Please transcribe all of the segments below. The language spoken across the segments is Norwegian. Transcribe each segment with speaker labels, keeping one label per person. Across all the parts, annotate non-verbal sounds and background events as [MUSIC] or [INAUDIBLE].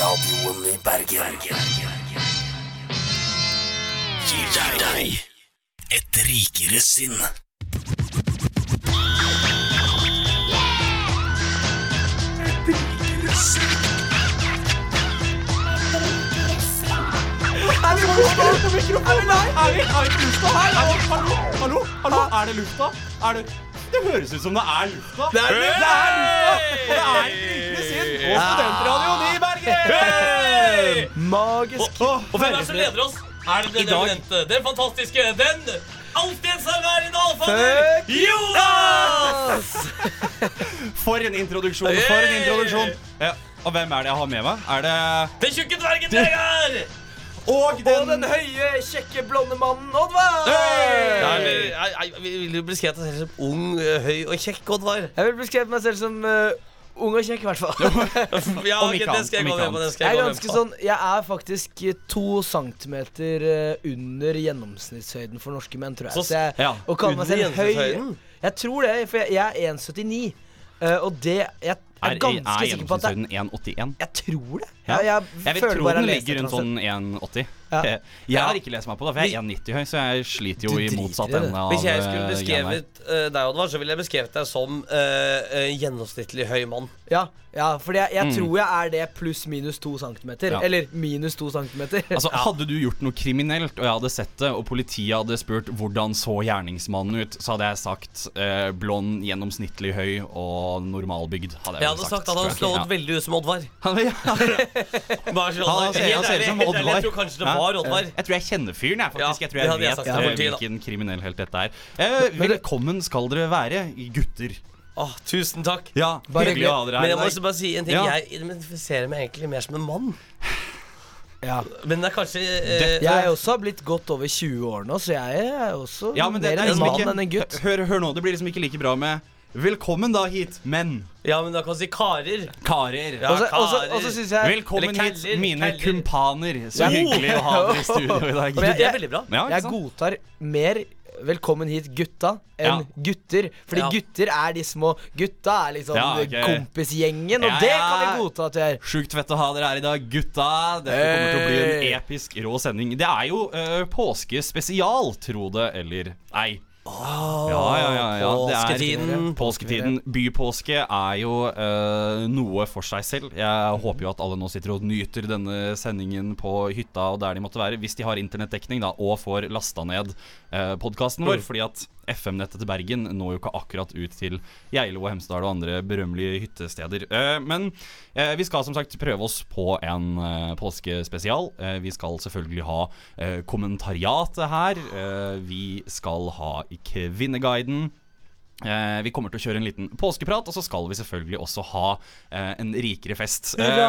Speaker 1: Studentradioen i Bergen. Gir deg et rikere sinn.
Speaker 2: Hallo? Hallo? Er det lufta? Er det Det høres ut som det er lufta. Det er, lufta! Og det er Rikere sinn på Studentradioen i Bergen!
Speaker 3: Magisk.
Speaker 4: Og hvem er det som leder oss? Er det den eminente, den fantastiske, den alltidsnærværende alfader Jonas! [LAUGHS]
Speaker 2: For en introduksjon. For en introduksjon. Ja, og hvem er det jeg har med meg? Er det
Speaker 4: Den tjukke dvergen Vegard!
Speaker 2: Og
Speaker 3: Og
Speaker 2: den,
Speaker 3: den høye, kjekke, blonde mannen Oddvar.
Speaker 4: Hey! jeg, jeg, jeg vil jo beskrive deg selv som ung, høy og kjekk, Oddvar.
Speaker 3: Jeg vil beskrive meg selv som eh, ung og kjekk, i hvert fall. [LAUGHS]
Speaker 4: Ja,
Speaker 2: okay,
Speaker 4: det skal jeg gå med på. Det skal
Speaker 3: Jeg
Speaker 4: jeg
Speaker 3: er ganske sånn Jeg er faktisk to centimeter eh, under gjennomsnittshøyden for norske menn, tror jeg.
Speaker 4: Så-
Speaker 3: Så jeg
Speaker 2: ja,
Speaker 3: Å kalle meg
Speaker 4: under
Speaker 3: selv høy
Speaker 4: gjennomsnittshøyden?
Speaker 3: Jeg tror det, for jeg, jeg er 1,79. Uh, og det Jeg er,
Speaker 2: er,
Speaker 3: ganske
Speaker 2: er
Speaker 3: sikker på at det
Speaker 2: gjennomsnittshøyden 1,81?
Speaker 3: Jeg tror det.
Speaker 2: Ja.
Speaker 3: Jeg, jeg,
Speaker 2: Jeg vil
Speaker 3: føler
Speaker 2: tro den ligger rundt sånn 1,80.
Speaker 3: Ja.
Speaker 2: Jeg har ikke lest meg på det, for jeg er 1,90 høy, så jeg sliter jo i motsatt ende av
Speaker 4: Hvis jeg skulle
Speaker 2: eh,
Speaker 4: beskrevet uh, deg, Oddvar, så ville jeg beskrevet deg som uh, gjennomsnittlig høy mann.
Speaker 3: Ja, ja for jeg, jeg tror jeg er det pluss minus to centimeter.
Speaker 2: Mm. Ja.
Speaker 3: Eller minus to centimeter.
Speaker 2: Altså, Hadde du gjort noe kriminelt, og jeg hadde sett det, og politiet hadde spurt hvordan så gjerningsmannen ut, så hadde jeg sagt blond, gjennomsnittlig høy og normalbygd. Hadde jeg,
Speaker 4: Jeg hadde sagt at han
Speaker 2: hadde
Speaker 4: slått veldig ut som Oddvar. [LAUGHS]
Speaker 2: Ja. Han- [LAUGHS]
Speaker 4: Bare sånn,
Speaker 2: Han ser, han ser ut som Oddvar.
Speaker 4: Jeg tror kanskje det var Oddvar.
Speaker 2: Jeg tror jeg kjenner fyren, jeg, faktisk.
Speaker 4: Ja,
Speaker 2: jeg tror
Speaker 4: det
Speaker 2: jeg
Speaker 4: hadde jeg
Speaker 2: vet
Speaker 4: sagt
Speaker 2: eh,
Speaker 4: politiet, da.
Speaker 2: hvilken kriminell helt dette er. Eh, velkommen skal dere være, gutter.
Speaker 4: Åh, tusen takk.
Speaker 2: Ja,
Speaker 3: Bare
Speaker 2: hyggelig å ha dere
Speaker 4: Men
Speaker 2: her
Speaker 4: jeg må
Speaker 2: i
Speaker 4: også
Speaker 2: dag.
Speaker 4: bare si en ting.
Speaker 2: Ja.
Speaker 4: Jeg identifiserer meg egentlig mer som en mann.
Speaker 3: Ja.
Speaker 4: Men det er kanskje eh,
Speaker 3: Jeg er også blitt godt over 20 år nå, så jeg er også
Speaker 2: Ja, men det,
Speaker 3: mer
Speaker 2: det er
Speaker 3: en
Speaker 2: liksom
Speaker 3: mann enn en gutt.
Speaker 2: Hør, hør nå, det blir liksom ikke like bra med Velkommen da hit, menn.
Speaker 4: Ja, men da kan man si karer.
Speaker 2: Karer.
Speaker 4: Ja,
Speaker 3: Også- og så-
Speaker 4: karer.
Speaker 3: og så jeg
Speaker 2: Velkommen
Speaker 4: Eller
Speaker 2: hit,
Speaker 4: keller,
Speaker 2: mine
Speaker 4: keller.
Speaker 2: kumpaner. Så
Speaker 3: Ja.
Speaker 2: hyggelig å ha dere i studio i dag. [LAUGHS]
Speaker 3: Men jeg-
Speaker 4: Det er veldig bra.
Speaker 2: Ja, ikke
Speaker 3: Jeg
Speaker 2: sant?
Speaker 3: godtar mer 'velkommen hit, gutta' enn
Speaker 2: Ja.
Speaker 3: gutter. Fordi
Speaker 4: Ja.
Speaker 3: gutter er de små Gutta er liksom
Speaker 2: Ja, ok.
Speaker 3: kompisgjengen, og
Speaker 2: Ja,
Speaker 3: det
Speaker 2: ja.
Speaker 3: kan vi godta at vi er.
Speaker 2: Sjukt fett å ha dere her i dag, gutta. Dette kommer til å bli en
Speaker 3: Hey.
Speaker 2: episk rå sending. Det er jo uh, påskespesial, tro det eller ei. Ja, ja, ja, ja. Det er
Speaker 4: Påsketiden.
Speaker 2: Påsketiden. Bypåske er jo uh, noe for seg selv. Jeg håper jo at alle nå sitter og nyter denne sendingen på hytta og der de måtte være, hvis de har internettdekning da, og får lasta ned uh, podkasten vår. Fordi at FM-nettet til Bergen når jo ikke akkurat ut til Geilo og Hemsedal og andre berømmelige hyttesteder. Eh, men eh, vi skal som sagt prøve oss på en eh, påskespesial. Vi skal selvfølgelig ha kommentariatet her. Vi skal ha Kvinneguiden. Eh, vi kommer til å kjøre en liten påskeprat, og så skal vi selvfølgelig også ha eh, en rikere fest. Eh,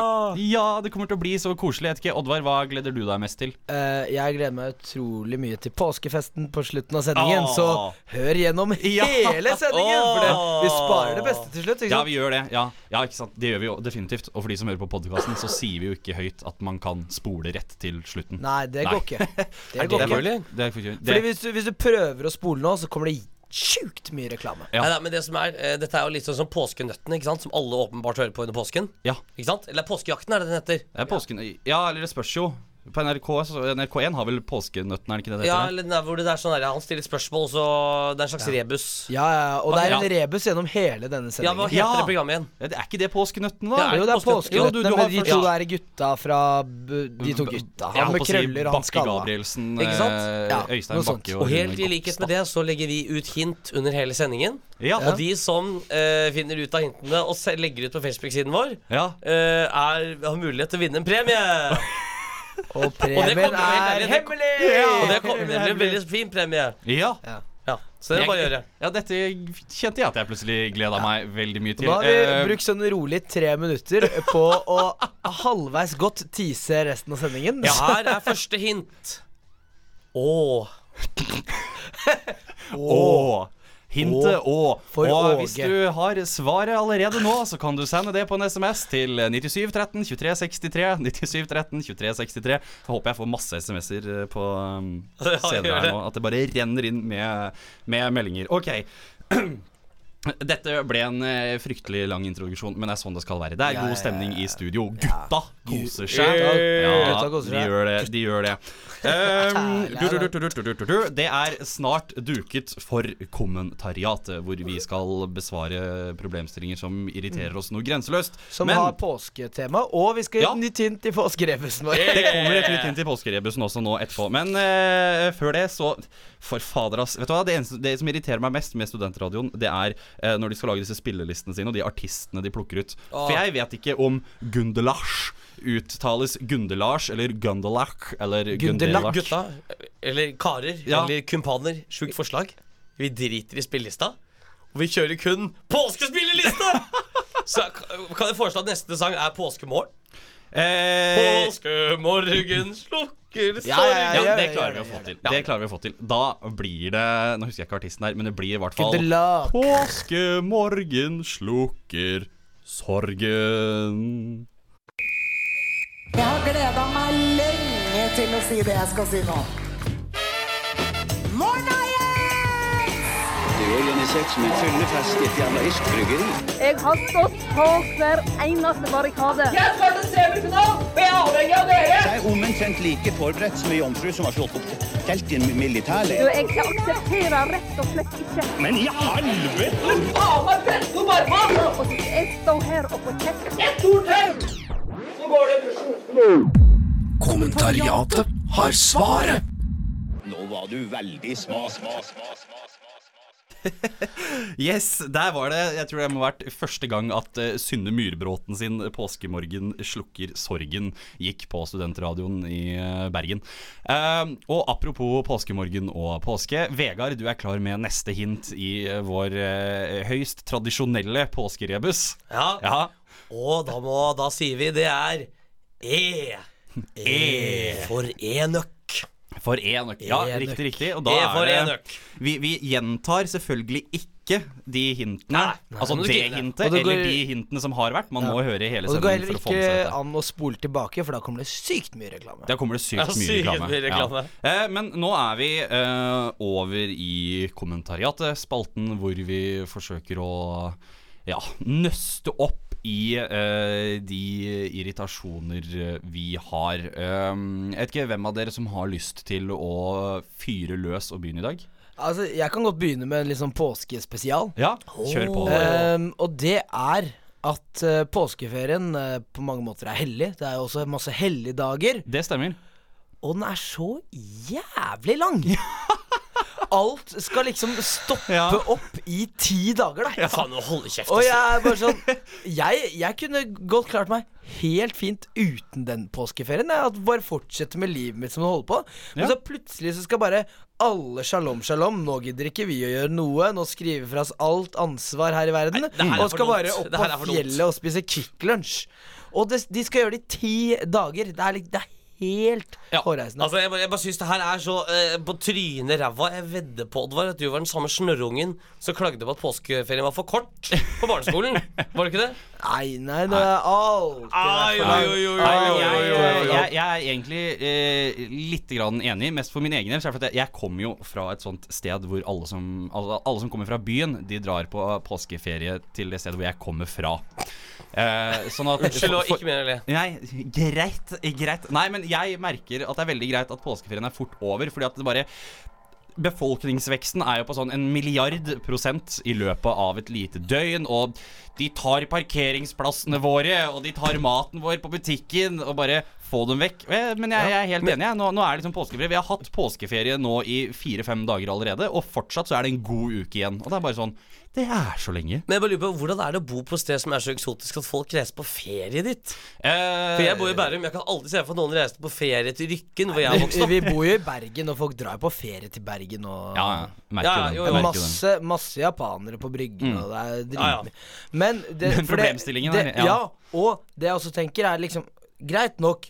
Speaker 2: ja, det kommer til å bli så koselig. Jeg vet ikke, Oddvar, hva gleder du deg mest til?
Speaker 3: Eh, jeg gleder meg utrolig mye til påskefesten på slutten av sendingen,
Speaker 2: Åh.
Speaker 3: så hør gjennom [LAUGHS]
Speaker 2: Ja.
Speaker 3: hele sendingen! For det, vi sparer det beste til slutt. Ikke
Speaker 2: Ja, vi gjør det. Ja, ja ikke sant? Det gjør vi jo definitivt. Og for de som hører på podkasten, så sier vi jo ikke høyt at man kan spole rett til slutten.
Speaker 3: Nei, det
Speaker 2: Nei.
Speaker 3: går ikke. Det [LAUGHS]
Speaker 4: det
Speaker 3: går ikke.
Speaker 4: mulig?
Speaker 2: Det er faktisk-
Speaker 3: Fordi hvis du, hvis du prøver å spole nå, så kommer det sjukt mye reklame.
Speaker 2: Ja.
Speaker 4: Nei, nei, men det som er, eh, Dette er jo litt sånn som påskenøttene, ikke sant? som alle åpenbart hører på under påsken.
Speaker 2: ja,
Speaker 4: Ikke sant? Eller Påskejakten, er det den heter.
Speaker 2: det er påsken. Ja, eller det spørs jo. På NRK, NRK1 har vel påskenøtten, er det ikke det det
Speaker 4: Ja,
Speaker 2: heter?
Speaker 4: eller der hvor det er sånn der, Han stiller spørsmål, så det er en slags rebus.
Speaker 3: Ja, ja, og det er en
Speaker 2: Ja.
Speaker 3: rebus gjennom hele denne sendingen.
Speaker 4: Ja, Hva heter
Speaker 2: Ja.
Speaker 4: det programmet igjen?
Speaker 2: Ja, det er ikke det påskenøtten, da?
Speaker 4: Ja,
Speaker 3: Jo, det er
Speaker 4: påskenøtten?
Speaker 2: Jo, du- du
Speaker 3: med de to
Speaker 2: ja.
Speaker 3: der gutta fra De to gutta. Han med krøller og han
Speaker 2: Bakke
Speaker 3: skalla.
Speaker 2: Gabrielsen,
Speaker 4: Ikke sant?
Speaker 2: eh,
Speaker 3: Ja,
Speaker 2: Øystein
Speaker 3: noe.
Speaker 2: Bakke
Speaker 4: Og helt i likhet med det så legger vi ut hint under hele sendingen.
Speaker 2: Ja,
Speaker 4: Og de som uh, finner ut av hintene og legger ut på Facebook-siden vår,
Speaker 2: ja.
Speaker 4: eh, er, har mulighet til å vinne en premie. [LAUGHS] [LAUGHS]
Speaker 3: Og premien
Speaker 4: kommer
Speaker 3: er hemmelig!
Speaker 4: Og det kommer det blir en veldig fin premie.
Speaker 2: ja.
Speaker 4: Ja, Så det er bare å gjøre.
Speaker 2: Ja, dette kjente jeg at jeg plutselig gleda meg veldig mye til.
Speaker 3: Nå har vi
Speaker 2: Eh,
Speaker 3: brukt sånn rolig tre minutter på å halvveis godt tease resten av sendingen.
Speaker 4: Ja, her er første hint. Å.
Speaker 2: Å. Hintet Å. Og hvis du har svaret allerede nå, så kan du sende det på en SMS til 9713 2363. 9713 2363. Jeg håper jeg får masse SMS-er på [LAUGHS] um,
Speaker 4: senere
Speaker 2: her nå. At det bare renner inn med, med meldinger. OK. [CLEARS THROAT] Dette ble en eh, fryktelig lang introduksjon, men det er sånn det skal være. Det er
Speaker 3: Ja,
Speaker 2: god stemning i studio. Gutta koser seg. Ja,
Speaker 3: gutta koser
Speaker 2: de
Speaker 3: seg.
Speaker 2: gjør det. De gjør det. Um,
Speaker 3: Herlig,
Speaker 2: du, du, du, du, du, du, du. Det er snart duket for kommentariatet, hvor vi skal besvare problemstillinger som irriterer oss noe grenseløst.
Speaker 3: Som har påsketema, og vi skal
Speaker 2: Ja.
Speaker 3: et nytt hint i påskerebusen vår.
Speaker 2: det kommer et nytt hint i påskerebusen også nå etterpå. Men eh, før det, så For fader, ass. Vet du hva? Det, eneste, det som irriterer meg mest med studentradioen, det er eh, når de skal lage disse spillelistene sine, og de artistene de plukker ut. For jeg vet ikke om Gundelach uttales Gundelars eller Gundelach eller
Speaker 3: Gundelach.
Speaker 2: Gundelach.
Speaker 4: Gutta, eller karer,
Speaker 2: Ja.
Speaker 4: eller kumpaner, sjukt forslag. Vi driter i spillelista, og vi kjører kun påskespilleliste! [LAUGHS] Så kan jeg foreslå at neste sang er Påskemorgen?
Speaker 2: Eh,
Speaker 4: Påskemorgen slukker sorgen
Speaker 2: ja, ja, ja,
Speaker 3: ja,
Speaker 2: det klarer vi å få til. Det klarer vi å få til. Da blir det Nå husker jeg ikke artisten her, men det blir i hvert fall. Påskemorgen slukker sorgen.
Speaker 5: Jeg har gleda meg lenge til å si det jeg skal si nå.
Speaker 6: Det er organisert som en fyllefest Fjernøysk bryggeri.
Speaker 7: Jeg har stått på hver eneste barrikade.
Speaker 6: Jeg er omtrent like forberedt som ei jomfru som har slått opp telt i en
Speaker 7: Du,
Speaker 6: militærleir.
Speaker 7: jeg aksepterer rett og slett ikke
Speaker 6: Men i helvete!
Speaker 7: Og jeg står her og får kjeft.
Speaker 1: Kommentariatet har svaret.
Speaker 6: Nå var du veldig sma, sma, sma, sma. [LAUGHS]
Speaker 2: Yes, der var det Jeg tror det må ha vært første gang at uh, Synne Myrbråten sin 'Påskemorgen slukker sorgen' gikk på studentradioen i uh, Bergen. Uh, og apropos påskemorgen og påske. Vegard, du er klar med neste hint i vår høyst tradisjonelle påskerebus.
Speaker 4: Ja.
Speaker 2: Ja.
Speaker 4: Og da, må, da sier vi det er E. E [LAUGHS] for enøk.
Speaker 2: For enøk. Ja,
Speaker 4: Enøk.
Speaker 2: riktig, riktig. Og da
Speaker 4: E
Speaker 2: er det vi, vi gjentar selvfølgelig ikke de hintene.
Speaker 4: Nei,
Speaker 2: altså det hintet,
Speaker 3: det går-
Speaker 2: eller de hintene som har vært. Man må høre hele
Speaker 3: Og det går
Speaker 2: sendingen
Speaker 3: heller ikke
Speaker 2: seg
Speaker 3: an å spole tilbake, for da kommer det sykt mye reklame.
Speaker 2: Da kommer det sykt
Speaker 4: Ja,
Speaker 2: mye
Speaker 4: sykt
Speaker 2: reklame.
Speaker 4: mye reklame.
Speaker 2: Ja. Eh, men nå er vi eh, over i kommentariatet, spalten hvor vi forsøker å ja, nøste opp i uh, de irritasjoner eh, vi har. Um, jeg vet ikke hvem av dere som har lyst til å fyre løs og begynne i dag?
Speaker 3: Altså, Jeg kan godt begynne med en litt sånn påskespesial.
Speaker 2: Ja, kjør på.
Speaker 3: Um, og det er at uh, påskeferien uh, på mange måter er hellig. Det er jo også masse helligdager.
Speaker 2: Det stemmer.
Speaker 3: Og den er så jævlig lang! [LAUGHS] Alt skal liksom stoppe
Speaker 2: Ja.
Speaker 3: opp i ti dager, da.
Speaker 4: Faen, nå holder kjeft.
Speaker 3: Og
Speaker 4: ass.
Speaker 3: jeg er bare sånn [LAUGHS] jeg, jeg kunne godt klart meg helt fint uten den påskeferien. Jeg at bare fortsette med livet mitt som det holder på. Men
Speaker 2: Ja.
Speaker 3: så plutselig så skal bare alle shalom, shalom. Nå gidder ikke vi å gjøre noe. Nå skriver vi fra oss alt ansvar her i verden.
Speaker 4: Nei, det her er
Speaker 3: og
Speaker 4: for
Speaker 3: skal
Speaker 4: dumt.
Speaker 3: bare opp
Speaker 4: Det her er
Speaker 3: på
Speaker 4: for dumt.
Speaker 3: fjellet og spise Kvikk Lunsj. Og det, de skal gjøre det i ti dager. Det er, litt- det er helt
Speaker 4: Ja,
Speaker 3: hårreisende.
Speaker 4: Altså, jeg, bare- jeg bare syns det her er så eh, på trynet ræva. Jeg vedder på Oddvar, at du var den samme snørrungen som klagde på at påskeferien var for kort på barneskolen. [LAUGHS] Var det ikke det?
Speaker 3: Nei, nei, det er alt.
Speaker 2: Jeg, er egentlig eh, litt grann enig, mest for min egen del. for Jeg, jeg kommer jo fra et sånt sted hvor alle som, alle, alle som kommer fra byen, de drar på påskeferie til det stedet hvor jeg kommer fra. Eh, sånn at
Speaker 4: Unnskyld, og
Speaker 2: for-
Speaker 4: ikke mer enn det.
Speaker 2: Nei, greit, greit. Nei, men jeg merker at det er veldig greit at påskeferien er fort over, fordi at det bare Befolkningsveksten er jo på sånn en milliard prosent i løpet av et lite døgn, og de tar parkeringsplassene våre, og de tar maten vår på butikken, og bare få dem vekk. Eh, Men jeg, jeg er helt enig. Nå, nå er det liksom påskeferie. Vi har hatt påskeferie nå i fire-fem dager allerede, og fortsatt så er det en god uke igjen. Og det er bare sånn Det er så lenge.
Speaker 4: Men jeg bare lurer på, Hvordan er det å bo på et sted som er så eksotisk at folk reiser på ferie dit?
Speaker 2: Eh,
Speaker 4: For Jeg bor i Bærum. Jeg kan aldri se for noen reiste på ferie til Rykken, hvor jeg vokste opp.
Speaker 3: Vi bor jo i Bergen, og folk drar på ferie til Bergen og
Speaker 2: Ja, ja. Merker
Speaker 4: Ja, jo, jo.
Speaker 2: den.
Speaker 3: Masse, masse japanere på bryggen, og det er
Speaker 4: Ja, ja.
Speaker 3: Men, det, [LAUGHS]
Speaker 2: Men
Speaker 3: det-
Speaker 2: problemstillingen
Speaker 3: det,
Speaker 2: er- ja.
Speaker 3: ja. og det jeg også tenker, er liksom Greit nok.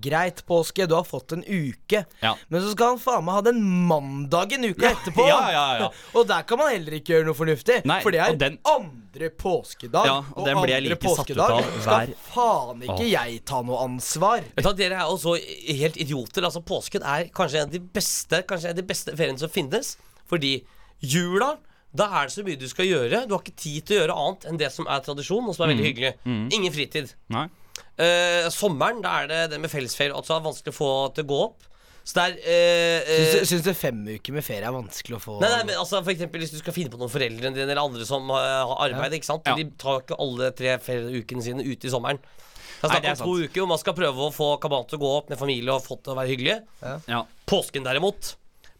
Speaker 3: Greit påske, du har fått en uke.
Speaker 2: Ja.
Speaker 3: Men så skal han faen meg ha den mandagen uka etterpå!
Speaker 2: ja, ja, ja. [LAUGHS]
Speaker 3: og der kan man heller ikke gjøre noe fornuftig.
Speaker 2: Nei,
Speaker 3: for det er
Speaker 2: den-
Speaker 3: andre påskedag.
Speaker 2: Og den blir jeg like av
Speaker 3: skal faen ikke
Speaker 2: Åh.
Speaker 3: jeg ta noe ansvar.
Speaker 4: Vet du, Dere er jo så helt idioter. Altså Påsken er kanskje en av de beste Kanskje en av de beste feriene som finnes. Fordi jula Da er det så mye du skal gjøre. Du har ikke tid til å gjøre annet enn det som er tradisjon, og som er veldig hyggelig. Ingen fritid.
Speaker 2: Nei.
Speaker 4: Eh, sommeren, da er det det med fellesferie. Altså det er vanskelig å få til å gå opp. Så det er uh,
Speaker 3: Syns du- du fem uker med ferie er vanskelig å få
Speaker 4: Nei, nei, men altså for eksempel Hvis du skal finne på noen foreldrene dine eller andre som har arbeid. ikke sant?
Speaker 2: Ja.
Speaker 4: De tar ikke alle tre ferieukene sine ute i sommeren. Det er
Speaker 2: Nei,
Speaker 4: snakk
Speaker 2: det er
Speaker 4: om to uker hvor man skal prøve å få kabalen til å gå opp med familie og fått det å være hyggelig.
Speaker 2: Ja.
Speaker 4: Påsken derimot,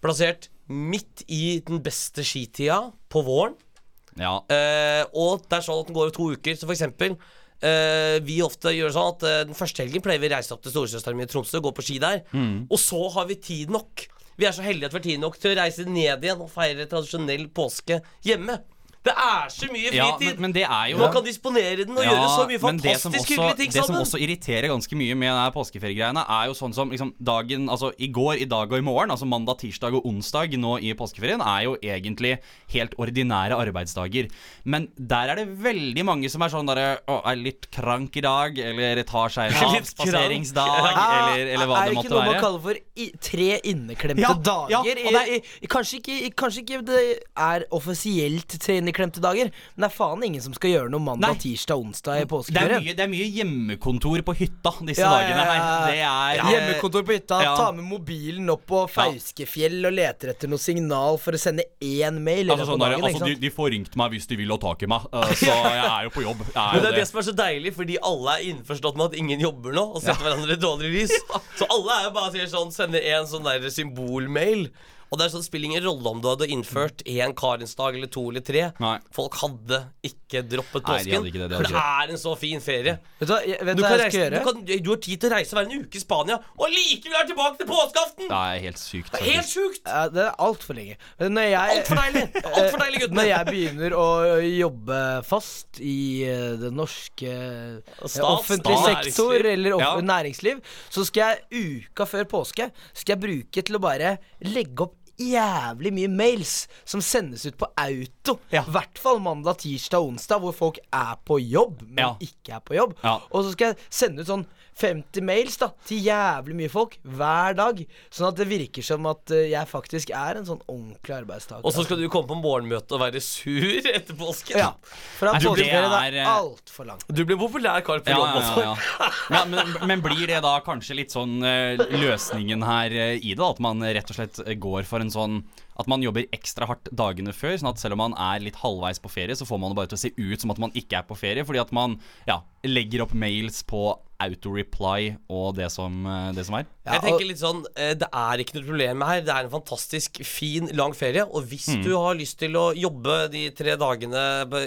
Speaker 4: plassert midt i den beste skitida på våren.
Speaker 2: ja.
Speaker 4: Uh, og det er sånn at den går over to uker. Så for eksempel eh, Vi ofte gjør sånn at uh, den første helgen pleier vi å reise opp til storesøsteren min i Tromsø, gå på ski der. Og så har vi tid nok. Vi er så heldige at vi har tid nok til å reise ned igjen og feire tradisjonell påske hjemme. Det er så mye
Speaker 2: ja
Speaker 4: fritid!
Speaker 2: men, men det er jo
Speaker 4: Man kan disponere den og gjøre så mye
Speaker 2: det
Speaker 4: fantastisk hyggelige ting
Speaker 2: Det som også irriterer ganske mye med denne påskeferiegreiene, er jo sånn som liksom, dagen Altså i går, i dag og i morgen, altså mandag, tirsdag og onsdag nå i påskeferien, er jo egentlig helt ordinære arbeidsdager. Men der er det veldig mange som er sånn derre Å, er litt krank i dag, eller tar seg en [LAUGHS] avspaseringsdag,
Speaker 3: Ja,
Speaker 2: eller, eller hva
Speaker 3: er
Speaker 2: det
Speaker 3: det ikke noe man kaller for i, tre inneklemte
Speaker 2: Ja, ja,
Speaker 3: dager?
Speaker 2: og det er-
Speaker 3: I, i, kanskje, ikke, kanskje ikke det er offisielt tre inneklemte dager, men det er faen ingen som skal gjøre noe mandag,
Speaker 2: Nei.
Speaker 3: tirsdag, onsdag i
Speaker 2: Det er,
Speaker 3: påskeferien.
Speaker 2: Det, det er mye hjemmekontor på hytta disse
Speaker 3: Ja,
Speaker 2: dagene her. Det er eh,
Speaker 3: Hjemmekontor på hytta,
Speaker 2: ja.
Speaker 3: ta med mobilen opp på Fauskefjell og leter etter noe signal for å sende én mail.
Speaker 2: Altså, sånn
Speaker 3: dagen,
Speaker 2: altså, de, de får ringt meg hvis de vil ha tak i meg, uh, [LAUGHS] så jeg er jo på jobb. Jeg er
Speaker 4: Men det er det
Speaker 2: det.
Speaker 4: som er så deilig, fordi alle er innforstått med at ingen jobber nå, og setter hverandre i dårlig lys. [LAUGHS] Så alle er jo bare sier sånn, sender en sånn der symbolmail. Og det er sånn, det spiller ingen rolle om du hadde innført én Karensdag eller to eller tre.
Speaker 2: Nei.
Speaker 4: Folk hadde ikke droppet
Speaker 2: Nei, de
Speaker 4: påsken.
Speaker 2: ikke det, de
Speaker 4: for det er en så fin ferie.
Speaker 3: Vet du hva, jeg- vet
Speaker 4: Du,
Speaker 3: du hva
Speaker 4: kan
Speaker 3: jeg
Speaker 4: reise,
Speaker 3: skal
Speaker 4: du,
Speaker 3: gjøre?
Speaker 4: kan, du har tid til å reise hver en uke i Spania, og likevel er tilbake til påskeaften!
Speaker 2: Det er helt sykt.
Speaker 4: Det er helt
Speaker 2: faktisk.
Speaker 4: sjukt!
Speaker 3: Ja, det er altfor lenge. Men når jeg,
Speaker 4: Altfor deilig! Altfor deilig, [LAUGHS]
Speaker 3: Når jeg begynner å jobbe fast i eh, det norske eh,
Speaker 4: Stat,
Speaker 3: offentlig
Speaker 4: stat,
Speaker 3: sektor
Speaker 4: næringsliv.
Speaker 3: eller off
Speaker 2: Ja.
Speaker 3: næringsliv, så skal jeg uka før påske Skal jeg bruke til å bare legge opp jævlig mye mails som sendes ut på auto. I
Speaker 2: Ja.
Speaker 3: hvert fall mandag, tirsdag onsdag, hvor folk er på jobb, men
Speaker 2: Ja.
Speaker 3: ikke er på jobb. Og så skal jeg sende ut sånn 50 mails da til jævlig mye folk hver dag. Sånn at det virker som at eh, jeg faktisk er en sånn ordentlig arbeidstaker.
Speaker 4: Og så skal du komme på morgenmøte og være sur etter påsken.
Speaker 3: Ja. For at påskeferien
Speaker 2: er,
Speaker 3: er
Speaker 2: eh,
Speaker 3: altfor lang.
Speaker 4: Du blir populær kar på
Speaker 2: Ja,
Speaker 4: jobb
Speaker 2: ja,
Speaker 4: også.
Speaker 2: ja, ja. ja men, men blir det da kanskje litt sånn eh, løsningen her i det? At man rett og slett går for en sånn At man jobber ekstra hardt dagene før, sånn at selv om man er litt halvveis på ferie, så får man det bare til å se ut som at man ikke er på ferie, fordi at man ja, legger opp mails på auto-reply og det som, eh, det som er.
Speaker 3: Ja,
Speaker 4: jeg tenker litt sånn eh, Det er ikke noe problem her. Det er en fantastisk fin, lang ferie. Og hvis
Speaker 2: Mm.
Speaker 4: du har lyst til å jobbe de tre dagene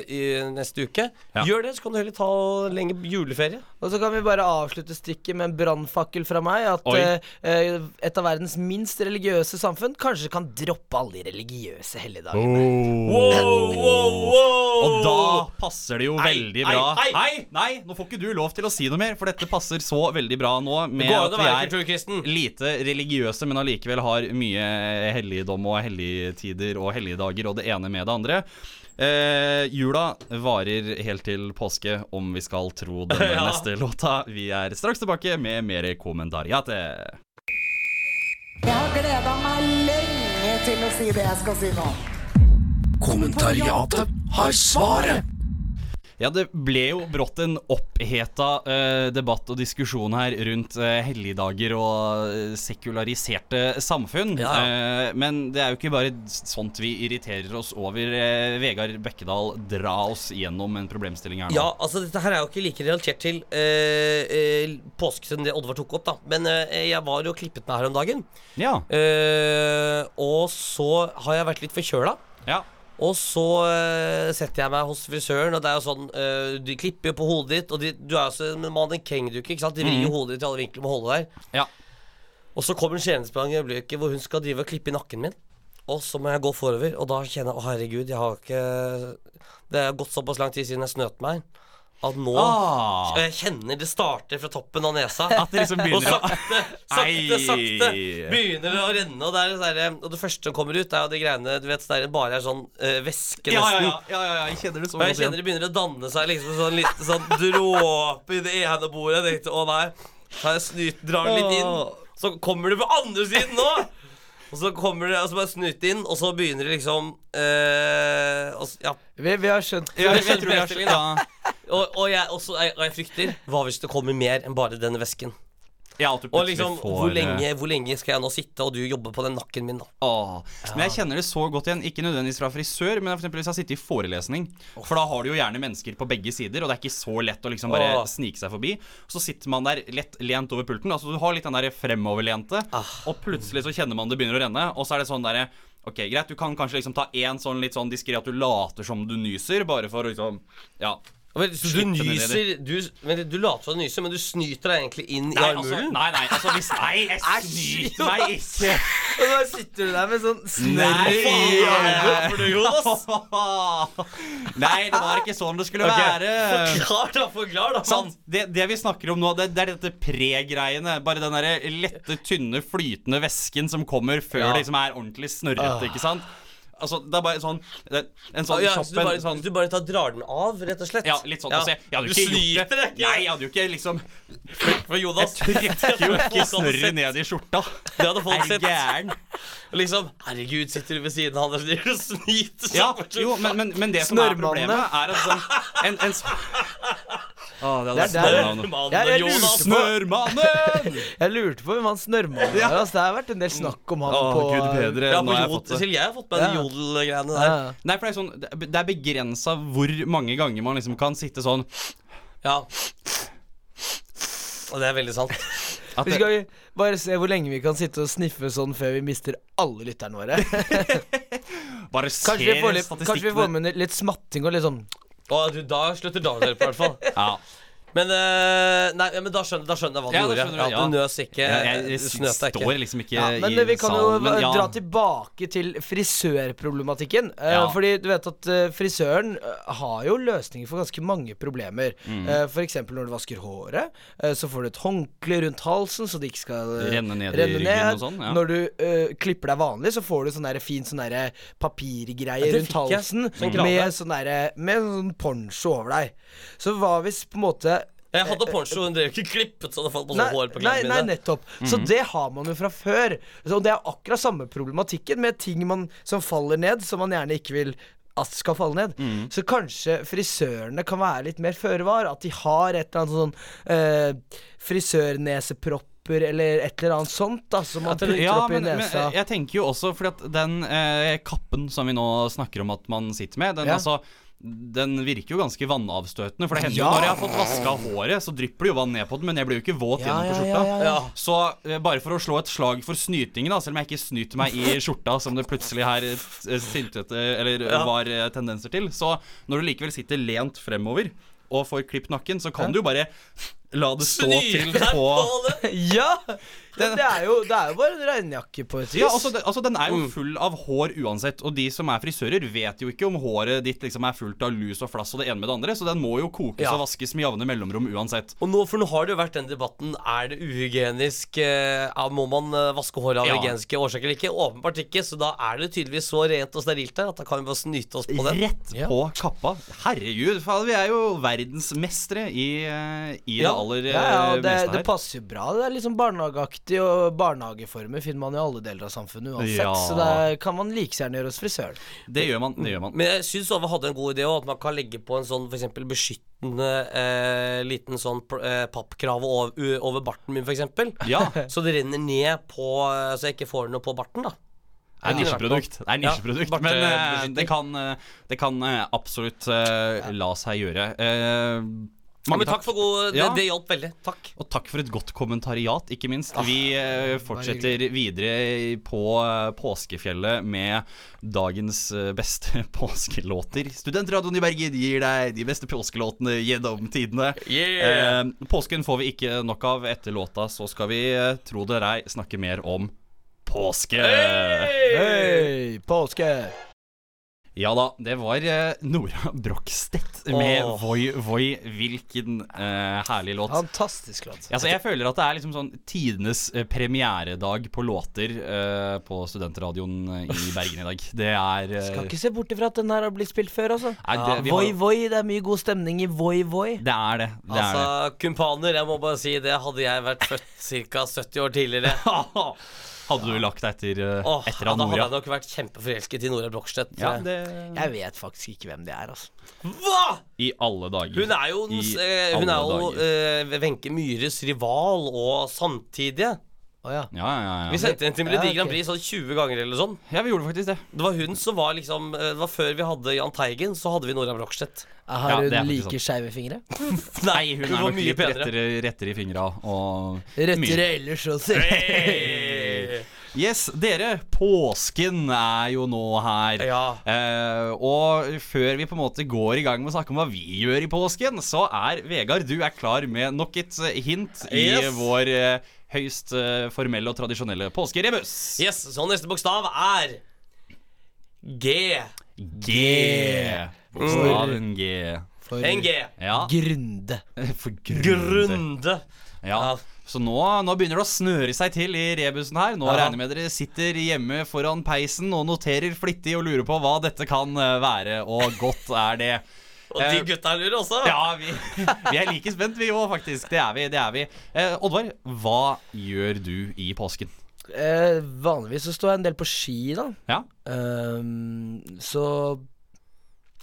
Speaker 4: i neste uke,
Speaker 2: Ja.
Speaker 4: gjør det. Så kan du heller ta lenge juleferie.
Speaker 3: Og så kan vi bare avslutte stykket med en brannfakkel fra meg. At
Speaker 2: Oi.
Speaker 3: eh, eh, et av verdens minst religiøse samfunn kanskje kan droppe alle de religiøse helligdagene.
Speaker 4: Wow, wow, wow.
Speaker 2: Og da passer det jo
Speaker 4: Ei,
Speaker 2: veldig
Speaker 4: ei,
Speaker 2: bra.
Speaker 4: ei.
Speaker 2: Nei, nei, nå får ikke du lov til å si noe mer, for dette passer så veldig bra nå med at vi er lite religiøse, men allikevel har mye helligdom og helligtider og helligdager og det ene med det andre. Eh, jula varer helt til påske, om vi skal tro denne [LAUGHS]
Speaker 4: Ja.
Speaker 2: neste låta. Vi er straks tilbake med mer kommentariate.
Speaker 5: Jeg har gleda meg lenge til å si det jeg skal si nå.
Speaker 1: Kommentariatet har svaret.
Speaker 2: Ja, det ble jo brått en oppheta eh, debatt og diskusjon her rundt eh, helligdager og eh, sekulariserte samfunn.
Speaker 4: Ja.
Speaker 2: Eh, men det er jo ikke bare sånt vi irriterer oss over. Eh, Vegard Bekkedal, dra oss gjennom en problemstilling her nå.
Speaker 4: Ja, altså Dette her er jo ikke like relatert til eh, påske som det Oddvar tok opp. da Men jeg var jo klippet meg her om dagen.
Speaker 2: Ja.
Speaker 4: Og så har jeg vært litt forkjøla.
Speaker 2: ja.
Speaker 4: Og så uh, setter jeg meg hos frisøren, og det er jo sånn uh, De klipper jo på hodet ditt, og de, du er jo som en mannekendukke, ikke sant? De vrir jo hodet ditt i alle vinkler med hodet der.
Speaker 2: Ja.
Speaker 4: Og så kommer tjenestemann i øyeblikket hvor hun skal drive og klippe i nakken min. Og så må jeg gå forover, og da kjenner jeg å herregud, jeg har ikke Det har gått såpass lang tid siden jeg snøt meg at nå
Speaker 2: Ah.
Speaker 4: Jeg kjenner det starter fra toppen av nesa. [LAUGHS]
Speaker 2: At det liksom
Speaker 4: og
Speaker 2: begynner å
Speaker 4: sakte, sakte, sakte begynner det å renne. Og det, sånn der, og det første som kommer ut, er jo de greiene Du vet, der det bare er sånn uh, væske,
Speaker 2: ja, ja,
Speaker 4: nesten.
Speaker 2: ja, ja, ja, jeg kjenner det så
Speaker 4: Og jeg kjenner det begynner å danne seg liksom sånn liten sånn dråpe i det ene bordet. Jeg tenkte å nei, så jeg snyt, drar den litt inn. Så kommer du på andre siden nå! Og så kommer det, og så bare snutt inn, og så begynner det liksom eh, og, Ja.
Speaker 3: Vi, vi har skjønt
Speaker 2: Ja, jeg tror jeg,
Speaker 4: problemstillingen,
Speaker 2: ja,
Speaker 4: Og, og, jeg, også, jeg, og jeg frykter Hva hvis det kommer mer enn bare denne vesken?
Speaker 2: Ja, at du
Speaker 4: Og liksom,
Speaker 2: får,
Speaker 4: hvor
Speaker 2: eh,
Speaker 4: lenge, hvor lenge skal jeg nå sitte, og du jobber på den nakken min, da?
Speaker 2: Åh, Men jeg kjenner det så godt igjen. Ikke nødvendigvis fra frisør, men for eksempel hvis jeg sitter i forelesning. For da har du jo gjerne mennesker på begge sider, og det er ikke så lett å liksom bare
Speaker 4: Åh.
Speaker 2: snike seg forbi. Så sitter man der lett lent over pulten. Altså Du har litt den der fremoverlente, og plutselig så kjenner man det begynner å renne, og så er det sånn derre Ok, greit, du kan kanskje liksom ta én sånn litt sånn diskré at du later som du nyser, bare for å liksom Ja.
Speaker 4: Men, så du nyser du, men du later som du nyser, men du snyter deg egentlig inn i
Speaker 2: armhulen? altså, nei, nei, altså hvis [LAUGHS] Nei, jeg snyter meg ikke. [LAUGHS]
Speaker 3: Og da sitter du der med sånn snørr i armen. [LAUGHS]
Speaker 2: Nei, det var ikke sånn det skulle
Speaker 4: okay.
Speaker 2: være.
Speaker 4: Forklar, da. Forklar, da.
Speaker 2: sånn, Det, det vi snakker om nå, det, det er dette pre-greiene. Bare den der lette, tynne, flytende væsken som kommer før
Speaker 4: Ja.
Speaker 2: det liksom er ordentlig snørrete. Ikke sant? Altså, det er bare sånn det, En sånn
Speaker 4: ja,
Speaker 2: kjapp
Speaker 4: så du bare,
Speaker 2: sånn
Speaker 4: du bare tar, drar den av, rett og slett?
Speaker 2: Ja, litt sånn. Altså, jeg, jeg hadde
Speaker 4: Du
Speaker 2: jo ikke gjort det.
Speaker 4: ikke?
Speaker 2: Nei, jeg hadde jo ikke liksom
Speaker 4: For Jonas
Speaker 2: Jeg trykker jo ikke [LAUGHS] snørret ned i skjorta.
Speaker 4: Det hadde folk sett.
Speaker 2: gæren?
Speaker 4: Liksom Herregud, sitter du ved siden av han og snyter seg
Speaker 2: Ja, jo, men, men, men det som er problemet, er at sånn en, en, s- [LAUGHS] Det
Speaker 3: er der-
Speaker 2: snørrmannen.
Speaker 3: Jeg- på- [LAUGHS] Jeg lurte på hvem han snørrmannen var. Altså, det har vært en del snakk om han
Speaker 2: oh,
Speaker 3: på
Speaker 2: gud bedre.
Speaker 4: Ja, på
Speaker 2: har jeg
Speaker 4: jod,
Speaker 2: fått
Speaker 4: selv jeg har fått med de jodelgreiene der.
Speaker 3: ja.
Speaker 2: Nei, for det er sånn Det er begrensa hvor mange ganger man liksom kan sitte sånn
Speaker 4: Ja. Og det er veldig sant.
Speaker 2: at
Speaker 3: Vi skal bare se hvor lenge vi kan sitte og sniffe sånn før vi mister alle lytterne våre. [LAUGHS]
Speaker 2: Bare
Speaker 3: Kanskje vi får, litt, kanskje vi får med litt smatting og litt sånn
Speaker 4: Og da slutter dagen i hvert fall.
Speaker 2: Ja.
Speaker 4: Men, eh, nei, men da, skjønner, da skjønner jeg hva du
Speaker 2: Ja,
Speaker 4: gjorde.
Speaker 2: du,
Speaker 4: ja,
Speaker 2: ja.
Speaker 4: du nøs ikke.
Speaker 2: Jeg, jeg, står liksom ikke
Speaker 3: ja, Men
Speaker 2: i
Speaker 3: vi kan jo
Speaker 2: salen, men ja.
Speaker 3: dra tilbake til frisørproblematikken. Uh,
Speaker 2: Ja.
Speaker 3: Fordi du vet at eh, frisøren har jo løsninger for ganske mange problemer.
Speaker 2: Mm.
Speaker 3: Uh, eksempel når du vasker håret, så får du et håndkle rundt halsen så det ikke skal
Speaker 2: Renne ned i ryggen og sånn, ja.
Speaker 3: Når du klipper deg vanlig, så får du sånn fin sånn papirgreie rundt halsen
Speaker 4: Sånn
Speaker 3: med sånn med sånn poncho over deg. Så hva hvis på en måte
Speaker 4: Jeg hadde poncho, hun drev ikke klippet så det falt masse
Speaker 3: Nei,
Speaker 4: hår på klærne mine.
Speaker 3: nei, nettopp. Så det har man jo fra før. Og det er akkurat samme problematikken med ting man, som faller ned, som man gjerne ikke vil at skal falle ned. Så kanskje frisørene kan være litt mer føre var. At de har et eller annet sånn eh, frisørnesepropper eller et eller annet sånt da som man putter
Speaker 2: Ja,
Speaker 3: opp i
Speaker 2: nesa. men jeg tenker jo også fordi at den eh, kappen som vi nå snakker om at man sitter med, den
Speaker 3: Ja.
Speaker 2: altså den virker jo ganske vannavstøtende. For det hender
Speaker 3: Ja.
Speaker 2: jo når jeg har fått vaska håret, så drypper det jo vann ned på den, men jeg blir jo ikke våt
Speaker 3: Ja,
Speaker 2: gjennom på skjorta.
Speaker 3: ja.
Speaker 2: Så eh, bare for å slå et slag for snytingen, da, selv om jeg ikke snyter meg i skjorta, som det plutselig her eh, sintete Eller var eh, tendenser til, så når du likevel sitter lent fremover og får klipt nakken, så kan du jo bare la det stå til på
Speaker 4: på det! [LAUGHS]
Speaker 3: Ja! Det, det, er jo, det er jo bare en regnjakke på et vis.
Speaker 2: Ja, altså, det, altså Den er
Speaker 4: Mm.
Speaker 2: jo full av hår uansett. Og de som er frisører, vet jo ikke om håret ditt liksom er fullt av lus og flass og det ene med det andre. Så den må jo kokes
Speaker 4: Ja.
Speaker 2: og vaskes med jevne mellomrom uansett.
Speaker 4: Og nå, for nå har det jo vært den debatten Er det uhygienisk eh, Må man eh, vaske håret av
Speaker 2: Ja.
Speaker 4: hygieniske årsaker eller ikke? Åpenbart ikke, så da er det tydeligvis så rent og sterilt der at da kan vi bare snyte oss på det.
Speaker 2: Rett på kappa. Herregud, faen, vi er jo verdensmestere i, eh, i
Speaker 4: Ja.
Speaker 2: Aller
Speaker 3: Ja, ja,
Speaker 2: eh,
Speaker 3: det,
Speaker 2: meste
Speaker 3: det passer jo bra. Det er liksom barnehageaktig, og barnehageformer finner man i alle deler av samfunnet uansett.
Speaker 2: Ja.
Speaker 3: Så det kan man like gjerne gjøre hos frisøren.
Speaker 2: Det gjør man. det gjør man
Speaker 4: Men jeg syns Ove hadde en god idé at man kan legge på en sånn f.eks. beskyttende eh, liten sånn eh, pappkrav over, over barten min, f.eks.
Speaker 2: Ja.
Speaker 4: Så det renner ned på eh, Så jeg ikke får noe på barten, da.
Speaker 2: Det er nisjeprodukt. Det er nisjeprodukt
Speaker 4: ja,
Speaker 2: Men eh, det kan, det kan eh, absolutt eh, la seg gjøre. Eh,
Speaker 4: Ja,
Speaker 2: mange
Speaker 4: men takk for god Det,
Speaker 2: Ja.
Speaker 4: det hjalp veldig. Takk.
Speaker 2: Og takk for et godt kommentariat, ikke minst.
Speaker 4: Ah,
Speaker 2: Vi eh, fortsetter videre på eh, påskefjellet med dagens eh, beste [LAUGHS] påskelåter. Studentradioen i Bergen gir deg de beste påskelåtene gjennom tidene.
Speaker 4: Yeah.
Speaker 2: Eh, påsken får vi ikke nok av. Etter låta så skal vi, tro det eller ei, snakke mer om påske.
Speaker 3: Hei, påske!
Speaker 2: Ja da, det var eh, Nora Brokstedt med
Speaker 4: oh.
Speaker 2: Voi Voi. Hvilken uh, herlig låt.
Speaker 3: Fantastisk låt.
Speaker 2: Altså, jeg føler at det er liksom sånn tidenes eh, premieredag på låter uh, på studentradioen i Bergen i dag. Det er uh,
Speaker 3: Skal ikke se bort ifra at den her har blitt spilt før, altså.
Speaker 2: Nei, det, vi
Speaker 3: Voi Voi, det er mye god stemning i Voi Voi.
Speaker 2: det er det. Det
Speaker 4: Altså, kumpaner, jeg må bare si det. Hadde jeg vært født ca. 70 år tidligere. [LAUGHS]
Speaker 2: Hadde du lagt deg etter, eh,
Speaker 4: Åh,
Speaker 2: etter
Speaker 4: ja, da hadde jeg nok vært kjempeforelsket i Nora Brokstedt.
Speaker 2: Ja, det
Speaker 3: Jeg vet faktisk ikke hvem det er, altså.
Speaker 4: Hva?!
Speaker 2: I alle dager.
Speaker 4: Hun er jo, den s-
Speaker 2: I
Speaker 4: eh, hun er jo
Speaker 2: dager.
Speaker 4: eh, Wenche Myhres rival og samtidige.
Speaker 3: Oh, ja.
Speaker 2: Ja, ja,
Speaker 4: Vi
Speaker 2: ja.
Speaker 4: sendte henne til Melodi. Grand Prix sånn 20 ganger eller sånn.
Speaker 2: ja, vi gjorde faktisk det.
Speaker 4: Det var hun som var liksom eh, Det var før vi hadde Jahn Teigen, så hadde vi Nora Brokstedt.
Speaker 3: Har hun like skeive fingre? [LAUGHS]
Speaker 2: Nei, hun er nok
Speaker 4: mye
Speaker 2: litt rettere, rettere i fingra og
Speaker 3: Rettere ellers også.
Speaker 2: Yes, dere, påsken er jo nå her.
Speaker 4: Ja.
Speaker 2: Eh, og før vi på en måte går i gang med å snakke om hva vi gjør i påsken, så er Vegard, du er klar med nok et eh, hint i
Speaker 4: Yes.
Speaker 2: vår eh, høyst eh, formelle og tradisjonelle påskerebus.
Speaker 4: Yes, så neste bokstav er G.
Speaker 2: G. Bokstaven G.
Speaker 3: For
Speaker 4: En G.
Speaker 2: Ja.
Speaker 3: Grunde. [LAUGHS]
Speaker 2: For grunde.
Speaker 4: Grunde.
Speaker 2: Ja. Så nå, nå begynner det å snøre seg til i rebusen her. Nå
Speaker 4: Ja.
Speaker 2: regner jeg med dere sitter hjemme foran peisen og noterer flittig og lurer på hva dette kan eh, være, og godt er det. [LAUGHS]
Speaker 4: Og de
Speaker 2: Eh,
Speaker 4: gutta lurer også.
Speaker 2: Ja, vi, [LAUGHS] vi er like spent, vi òg, faktisk. Det er vi. det er vi eh, Oddvar, hva gjør du i påsken?
Speaker 3: Eh, vanligvis så står jeg en del på ski, da.
Speaker 2: Ja?
Speaker 3: Ehm, så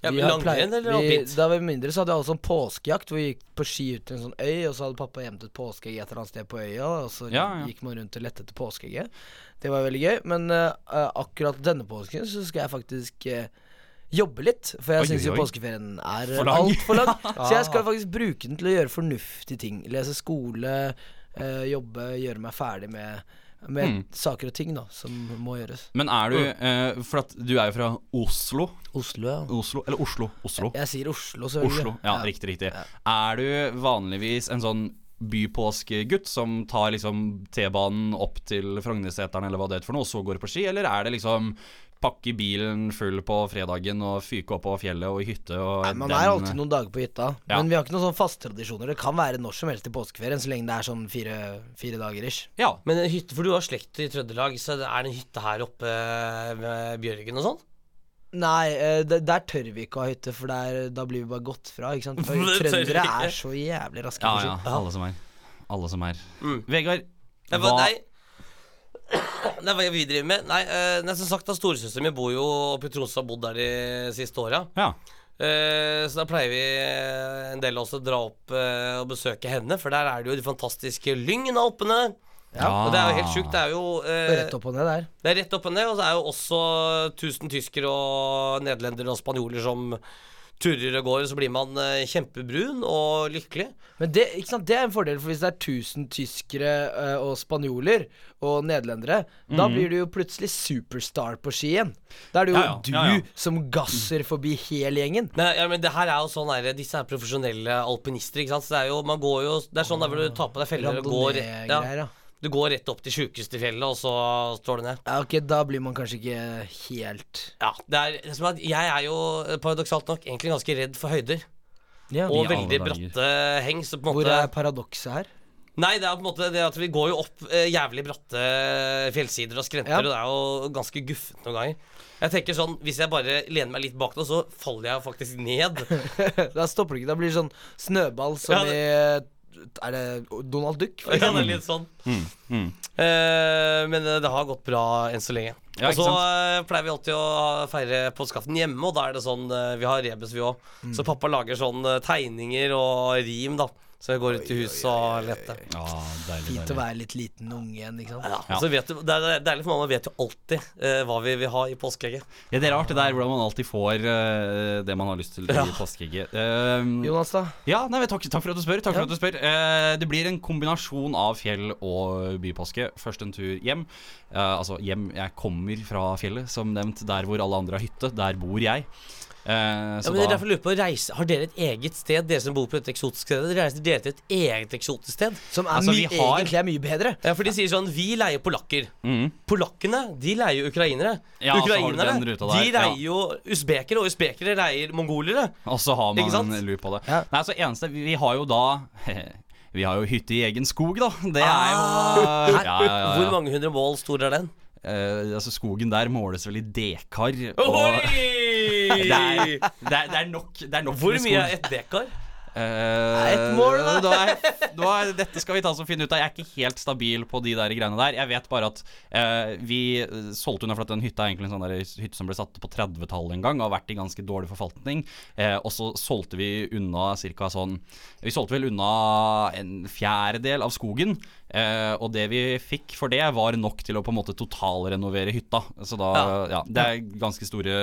Speaker 4: Ja, men langrenn eller alpint?
Speaker 3: Da vi var mindre, så hadde vi alle sånn påskejakt hvor vi gikk på ski ut til en sånn øy, og så hadde pappa gjemt et påskeegg et eller annet sted på øya, og så
Speaker 2: Ja, ja.
Speaker 3: gikk man rundt og lette etter påskeegget. Det var veldig gøy. Men eh, akkurat denne påsken så skal jeg faktisk uh, jobbe litt. For jeg syns jo påskeferien er
Speaker 2: For lang.
Speaker 3: altfor lang. [LAUGHS] Så jeg skal faktisk bruke den til å gjøre fornuftige ting. Lese skole, eh, jobbe, gjøre meg ferdig med med
Speaker 2: Mm.
Speaker 3: saker og ting da som må gjøres.
Speaker 2: Men er du eh, For at du er jo fra Oslo.
Speaker 3: Oslo, ja.
Speaker 2: Oslo Eller Oslo. Oslo.
Speaker 3: Jeg sier Oslo, selvfølgelig.
Speaker 2: Oslo. Ja, riktig, riktig. Er du vanligvis en sånn bypåskegutt som tar liksom T-banen opp til Frognerseteren eller hva det heter for noe, og så går på ski, eller er det liksom pakke bilen full på fredagen og fyke opp på fjellet og i hytte og
Speaker 3: Nei, man
Speaker 2: den-
Speaker 3: er alltid noen dager på hytta.
Speaker 2: Ja.
Speaker 3: Men vi har ikke noen sånne faste tradisjoner. Det kan være når som helst i påskeferien, så lenge det er sånn fire, fire dager ish.
Speaker 2: Ja.
Speaker 4: Men hytte, for du har slekt i Trøndelag, så er det en hytte her oppe ved Bjørgen og sånn?
Speaker 3: Nei, eh, der, der tør vi ikke å ha hytte, for der, da blir vi bare gått fra. Ikke sant? [LAUGHS] For trøndere er så jævlig raske
Speaker 2: Ja, ja. Alle som er. Alle som er.
Speaker 4: Mm.
Speaker 2: Vegard, hva
Speaker 4: hva, nei. er hva vi driver med? Nei, eh, nei som sagt, storesøsteren min bor jo oppe i Tromsø og har bodd der de siste åra.
Speaker 2: Ja.
Speaker 4: Uh, så da pleier vi eh, en del også å dra opp uh, og besøke henne, for der er det jo de fantastiske Lyngen-alpene.
Speaker 2: Ja.
Speaker 4: Og det er jo helt sjukt. Det er jo uh,
Speaker 3: Rett opp og ned der.
Speaker 4: Det er rett opp og ned, og så er jo også 1000 tyskere og nederlendere og spanjoler som turrer og går, så blir man eh, kjempebrun og lykkelig.
Speaker 3: Men det, det er en fordel, for hvis det er 1000 tyskere eh, og spanjoler og nederlendere, da blir du jo plutselig superstar på ski igjen. Da er det jo
Speaker 2: Ja, ja.
Speaker 3: du
Speaker 2: Ja,
Speaker 3: som gasser forbi hele gjengen.
Speaker 4: Nei, ja, men det her er jo sånn her, Disse er profesjonelle alpinister. ikke sant? Så det er jo, man går jo Det er sånn der hvor du tar på deg feller og går, ja. Du går rett opp til sjukeste fjellet, og så står du ned.
Speaker 3: Ja, ok, da blir man kanskje ikke helt
Speaker 4: Ja, det er, det er, at Jeg er jo eh, paradoksalt nok egentlig ganske redd for høyder.
Speaker 3: ja.
Speaker 4: Og veldig bratte heng. Så på en
Speaker 3: Hvor
Speaker 4: måte
Speaker 3: er paradokset her?
Speaker 4: Nei, det er på en måte det at vi går jo opp eh, jævlig bratte fjellsider og skrenter,
Speaker 3: Ja.
Speaker 4: og det er jo ganske guffent noen ganger. Jeg tenker sånn, Hvis jeg bare lener meg litt bak nå, så faller jeg faktisk ned. [LAUGHS]
Speaker 3: da stopper du ikke. Da blir det sånn snøball som
Speaker 4: Ja,
Speaker 3: i Er det Donald Duck? for
Speaker 4: Ja, det er litt sånn.
Speaker 2: mm.
Speaker 4: Eh, men eh, det har gått bra enn så lenge.
Speaker 2: Ja,
Speaker 4: og så eh, pleier vi alltid å feire påskeaften hjemme, og da er det sånn uh, Vi har rebus, vi òg.
Speaker 3: Mm.
Speaker 4: Så pappa lager sånn tegninger og rim, da. Så jeg går ut i huset og leter.
Speaker 2: ja, deilig,
Speaker 3: Fint å være litt liten unge igjen, ikke sant?
Speaker 4: Ja,
Speaker 2: Ja.
Speaker 4: Så vet du, det er det er deilig for mamma vet jo alltid eh, hva vi vil ha i påskeegget.
Speaker 2: Ja, det er rart det der hvordan man alltid får eh, det man har lyst til i påskeegget. Um,
Speaker 3: Jonas, da?
Speaker 2: Ja, nei, takk, takk for at du spør. Takk for at du spør Eh, Det blir en kombinasjon av fjell og bypåske. Først en tur hjem. Eh, altså hjem Jeg kommer fra fjellet, som nevnt. Der hvor alle andre har hytte. Der bor jeg. Eh,
Speaker 4: Ja, men er
Speaker 2: da
Speaker 4: derfor lurer på reise, Har dere et eget sted, dere som bor på et eksotisk sted? Dere reiser dere til et eget eksotisk sted?
Speaker 3: Som er
Speaker 2: Altså,
Speaker 3: my
Speaker 2: har-
Speaker 3: egentlig er mye bedre.
Speaker 4: Ja, for de sier sånn Vi leier polakker.
Speaker 2: Mm.
Speaker 4: Polakkene, de leier ukrainere.
Speaker 2: Ja,
Speaker 4: Ukrainere, de
Speaker 2: ja.
Speaker 4: leier jo usbekere, og usbekere leier mongolere.
Speaker 2: Og så har man en lur på det.
Speaker 3: Ja.
Speaker 2: Nei, så eneste Vi har jo da [LAUGHS] Vi har jo hytte i egen skog, da. Det er jo ja, ja, ja, ja.
Speaker 4: Hvor mange hundre mål stor er den?
Speaker 2: Eh, altså Skogen der måles vel i dekar. Og! [LAUGHS] det, er, det, er, det er nok Det er nok
Speaker 4: Hvor mye er ett dekar?
Speaker 2: Uh,
Speaker 3: Et mål, da.
Speaker 2: da er, da er, dette skal vi ta som og finne ut av. Jeg er ikke helt stabil på de der greiene der. Jeg vet bare at uh, vi eh, solgte unna for at den hytta er egentlig en sånn der hytte som ble satt på 30-tallet en gang, og har vært i ganske dårlig forvaltning. Uh, og så solgte vi unna ca. sånn Vi solgte vel unna en fjerdedel av skogen. Eh, og det vi fikk for det, var nok til å på en måte totalrenovere hytta. Så da, ja. Det er ganske store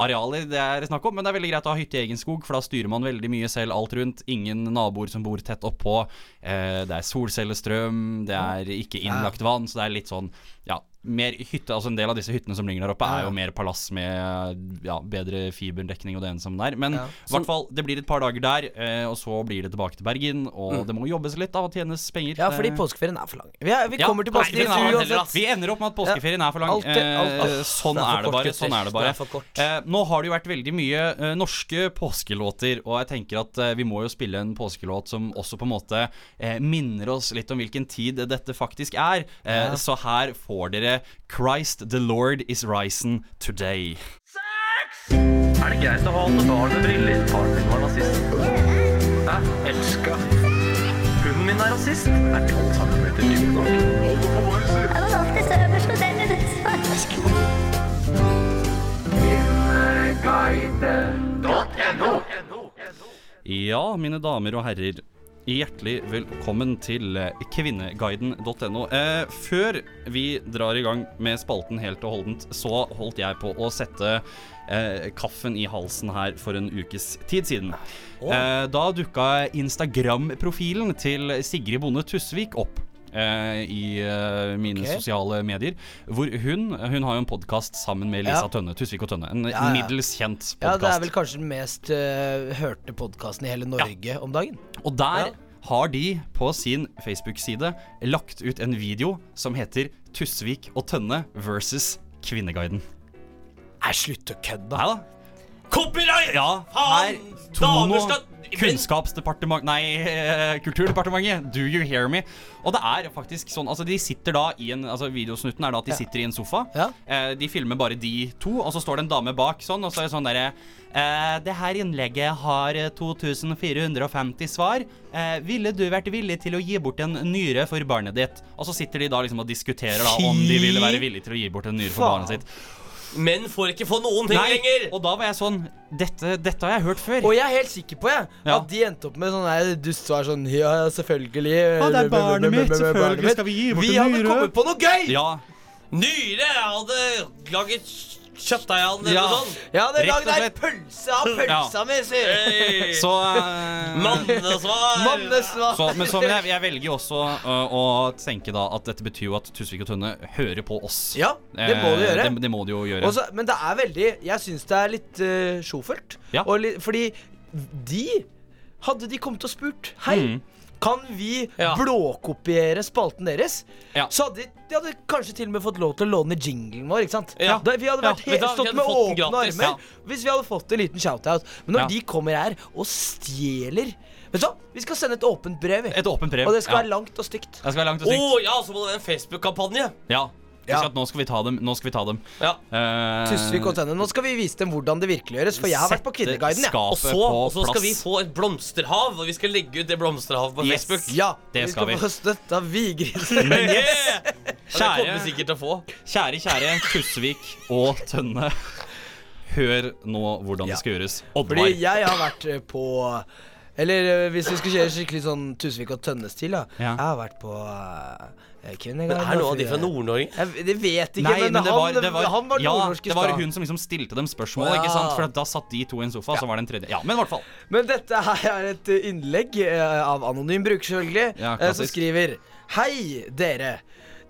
Speaker 2: arealer det er snakk om, men det er veldig greit å ha hytte i egen skog, for da styrer man veldig mye selv alt rundt. Ingen naboer som bor tett oppå. Eh, det er solcellestrøm, det er ikke innlagt vann, så det er litt sånn ja, mer hytte, altså En del av disse hyttene som ligger der oppe, er jo mer palass med ja, bedre fiberdekning og det ene som det er. Men i hvert fall, det blir et par dager der, eh, og så blir det tilbake til Bergen. Og det må jobbes litt da, og tjenes penger.
Speaker 3: Ja, fordi påskeferien er for lang. Vi, er, vi
Speaker 2: Ja,
Speaker 3: kommer til
Speaker 2: påskeferien er
Speaker 3: uansett.
Speaker 2: Vi ender opp med at påskeferien er for lang.
Speaker 3: Alt det- alt- alt.
Speaker 2: Eh, sånn
Speaker 4: Det er
Speaker 2: er det bare. Sånn er det
Speaker 4: Det
Speaker 2: bare.
Speaker 4: er.
Speaker 2: Eh, nå har det jo vært veldig mye eh, norske påskelåter, og jeg tenker at eh, vi må jo spille en påskelåt som også på en måte eh, minner oss litt om hvilken tid dette faktisk er. Eh, Så her får dere Christ the Lord is risen today.
Speaker 8: Er det greit å ha alle barn med briller? Faren min var nazist. Hæ? Elska. Hunden min er rasist. Er 12 cm dyp nok?
Speaker 9: Jeg var alltid øverst på den svarske.
Speaker 2: Ja, mine damer og herrer. Hjertelig velkommen til eh, kvinneguiden.no. Eh, før vi drar i gang med spalten helt og holdent, så holdt jeg på å sette eh, kaffen i halsen her for en ukes tid siden. Eh, da dukka Instagram-profilen til Sigrid Bonde Tusvik opp. Eh, I eh, mine
Speaker 3: okay.
Speaker 2: sosiale medier. Hvor hun Hun har jo en podkast sammen med Lisa
Speaker 3: Ja.
Speaker 2: Tønne. Tusvik og Tønne. En
Speaker 3: Ja,
Speaker 2: middels kjent
Speaker 3: Ja, det er vel kanskje den mest eh, hørte podkasten i hele Norge om dagen.
Speaker 2: Og der har de på sin Facebook-side lagt ut en video som heter Tusvik og Tønne versus Kvinneguiden.
Speaker 3: Nei, slutt å kødde.
Speaker 2: Nei da.
Speaker 4: Copyright!
Speaker 2: Ja,
Speaker 4: Faen! Damer skal-
Speaker 2: Kunnskapsdepartement Nei, eh, Kulturdepartementet. Do you hear me? Og det er faktisk sånn Altså, de sitter da i en Altså, videosnutten er da at de sitter i en sofa.
Speaker 3: Ja.
Speaker 2: Eh, de filmer bare de to, og så står det en dame bak sånn, og så er det sånn derre eh, Det her innlegget har eh, 2450 svar. Eh, ville du vært villig til å gi bort en nyre for barnet ditt? Og så sitter de da liksom og diskuterer da om de ville være villige til å gi bort en nyre for barnet sitt.
Speaker 4: Menn får ikke få noen ting
Speaker 2: Nei,
Speaker 4: lenger!
Speaker 2: og da var jeg sånn Dette, dette har jeg hørt før.
Speaker 3: Og jeg er helt sikker på jeg,
Speaker 2: Ja.
Speaker 3: at de endte opp med sånn her dustsvar sånn Ja, selvfølgelig.
Speaker 2: Ja, det er barnet mitt, selvfølgelig skal vi gi bort en nyre.
Speaker 3: Vi hadde kommet på noe gøy!
Speaker 2: Ja,
Speaker 4: Nyre! Jeg hadde laget kjøttdeig av den, eller
Speaker 2: Ja.
Speaker 4: noe sånt.
Speaker 2: Ja, det
Speaker 3: lagd ei pølse av [LAUGHS] pølsa mi, si!
Speaker 4: Hey.
Speaker 2: så uh,
Speaker 4: Mannesvar!
Speaker 3: Mannesvar.
Speaker 2: så, men så, men jeg, jeg velger jo også uh, å tenke da at dette betyr jo at Tusvik og Tønne hører på oss.
Speaker 3: Ja, det må de
Speaker 2: Eh,
Speaker 3: gjøre.
Speaker 2: Det, det må de jo gjøre.
Speaker 3: Også, men det er veldig Jeg syns det er litt uh, sjofelt.
Speaker 2: Ja.
Speaker 3: Fordi de Hadde de kommet og spurt Hei,
Speaker 2: Mm.
Speaker 3: Kan vi
Speaker 4: Ja.
Speaker 3: blåkopiere spalten deres?
Speaker 2: Ja.
Speaker 3: Så hadde de, de hadde kanskje til og med fått lov til å låne jinglen vår. Ikke sant?
Speaker 4: Ja.
Speaker 3: Da, vi hadde vært
Speaker 4: Ja, du
Speaker 3: helt,
Speaker 4: vi
Speaker 3: stått
Speaker 4: hadde
Speaker 3: med
Speaker 4: fått den
Speaker 3: åpne
Speaker 4: gratis.
Speaker 3: armer
Speaker 2: Ja.
Speaker 3: hvis vi hadde fått en liten shout-out. Men når
Speaker 2: Ja.
Speaker 3: de kommer her og stjeler Vet du hva? Vi skal sende et åpent brev. vi.
Speaker 2: Et åpent brev.
Speaker 3: Og det skal
Speaker 2: ja.
Speaker 3: være langt og stygt.
Speaker 2: Det skal være langt og
Speaker 4: Å
Speaker 2: stygt.
Speaker 4: ja, så må det være en Facebook-kampanje.
Speaker 2: Ja.
Speaker 3: Ja.
Speaker 2: At nå skal vi ta dem. Nå skal vi ta dem.
Speaker 4: Ja.
Speaker 2: uh,
Speaker 3: Tusvik og Tønne. Nå skal vi vise dem hvordan det virkelig gjøres, for jeg har vært på Kvinneguiden. Ja.
Speaker 4: Og så,
Speaker 2: på
Speaker 4: og så skal vi få et blomsterhav, og vi skal legge ut det blomsterhavet på
Speaker 2: Yes.
Speaker 4: Facebook.
Speaker 3: Ja,
Speaker 2: Det
Speaker 3: vi
Speaker 2: skal
Speaker 3: skal
Speaker 2: vi.
Speaker 3: få støtte av Vigrisen. [LAUGHS]
Speaker 2: Men yes,
Speaker 4: Yeah! Det kommer vi
Speaker 2: kjære,
Speaker 4: sikkert til å få.
Speaker 2: kjære, kjære Tusvik og Tønne. Hør nå hvordan
Speaker 3: Ja.
Speaker 2: det skal gjøres.
Speaker 3: Fordi jeg har vært eh, på Eller eh, hvis vi skal kjøre skikkelig sånn Tusvik og Tønnes-stil, da.
Speaker 2: Ja.
Speaker 3: Jeg har vært på uh, Kvinneguiden.
Speaker 4: Men er noen av de fra Nord-Norge?
Speaker 3: Det vet ikke,
Speaker 2: Nei,
Speaker 3: men,
Speaker 2: men det
Speaker 3: han,
Speaker 2: det var,
Speaker 3: han var
Speaker 2: ja,
Speaker 3: nordnorsk i
Speaker 2: det var hun som liksom stilte dem spørsmål,
Speaker 3: ja.
Speaker 2: ikke sant? For da satt de to i en sofa, så var det en tredje. Ja, men i hvert fall.
Speaker 3: Men dette her er et eh, innlegg uh, av anonym bruker, selvfølgelig,
Speaker 2: Ja,
Speaker 3: uh, som skriver Hei, dere.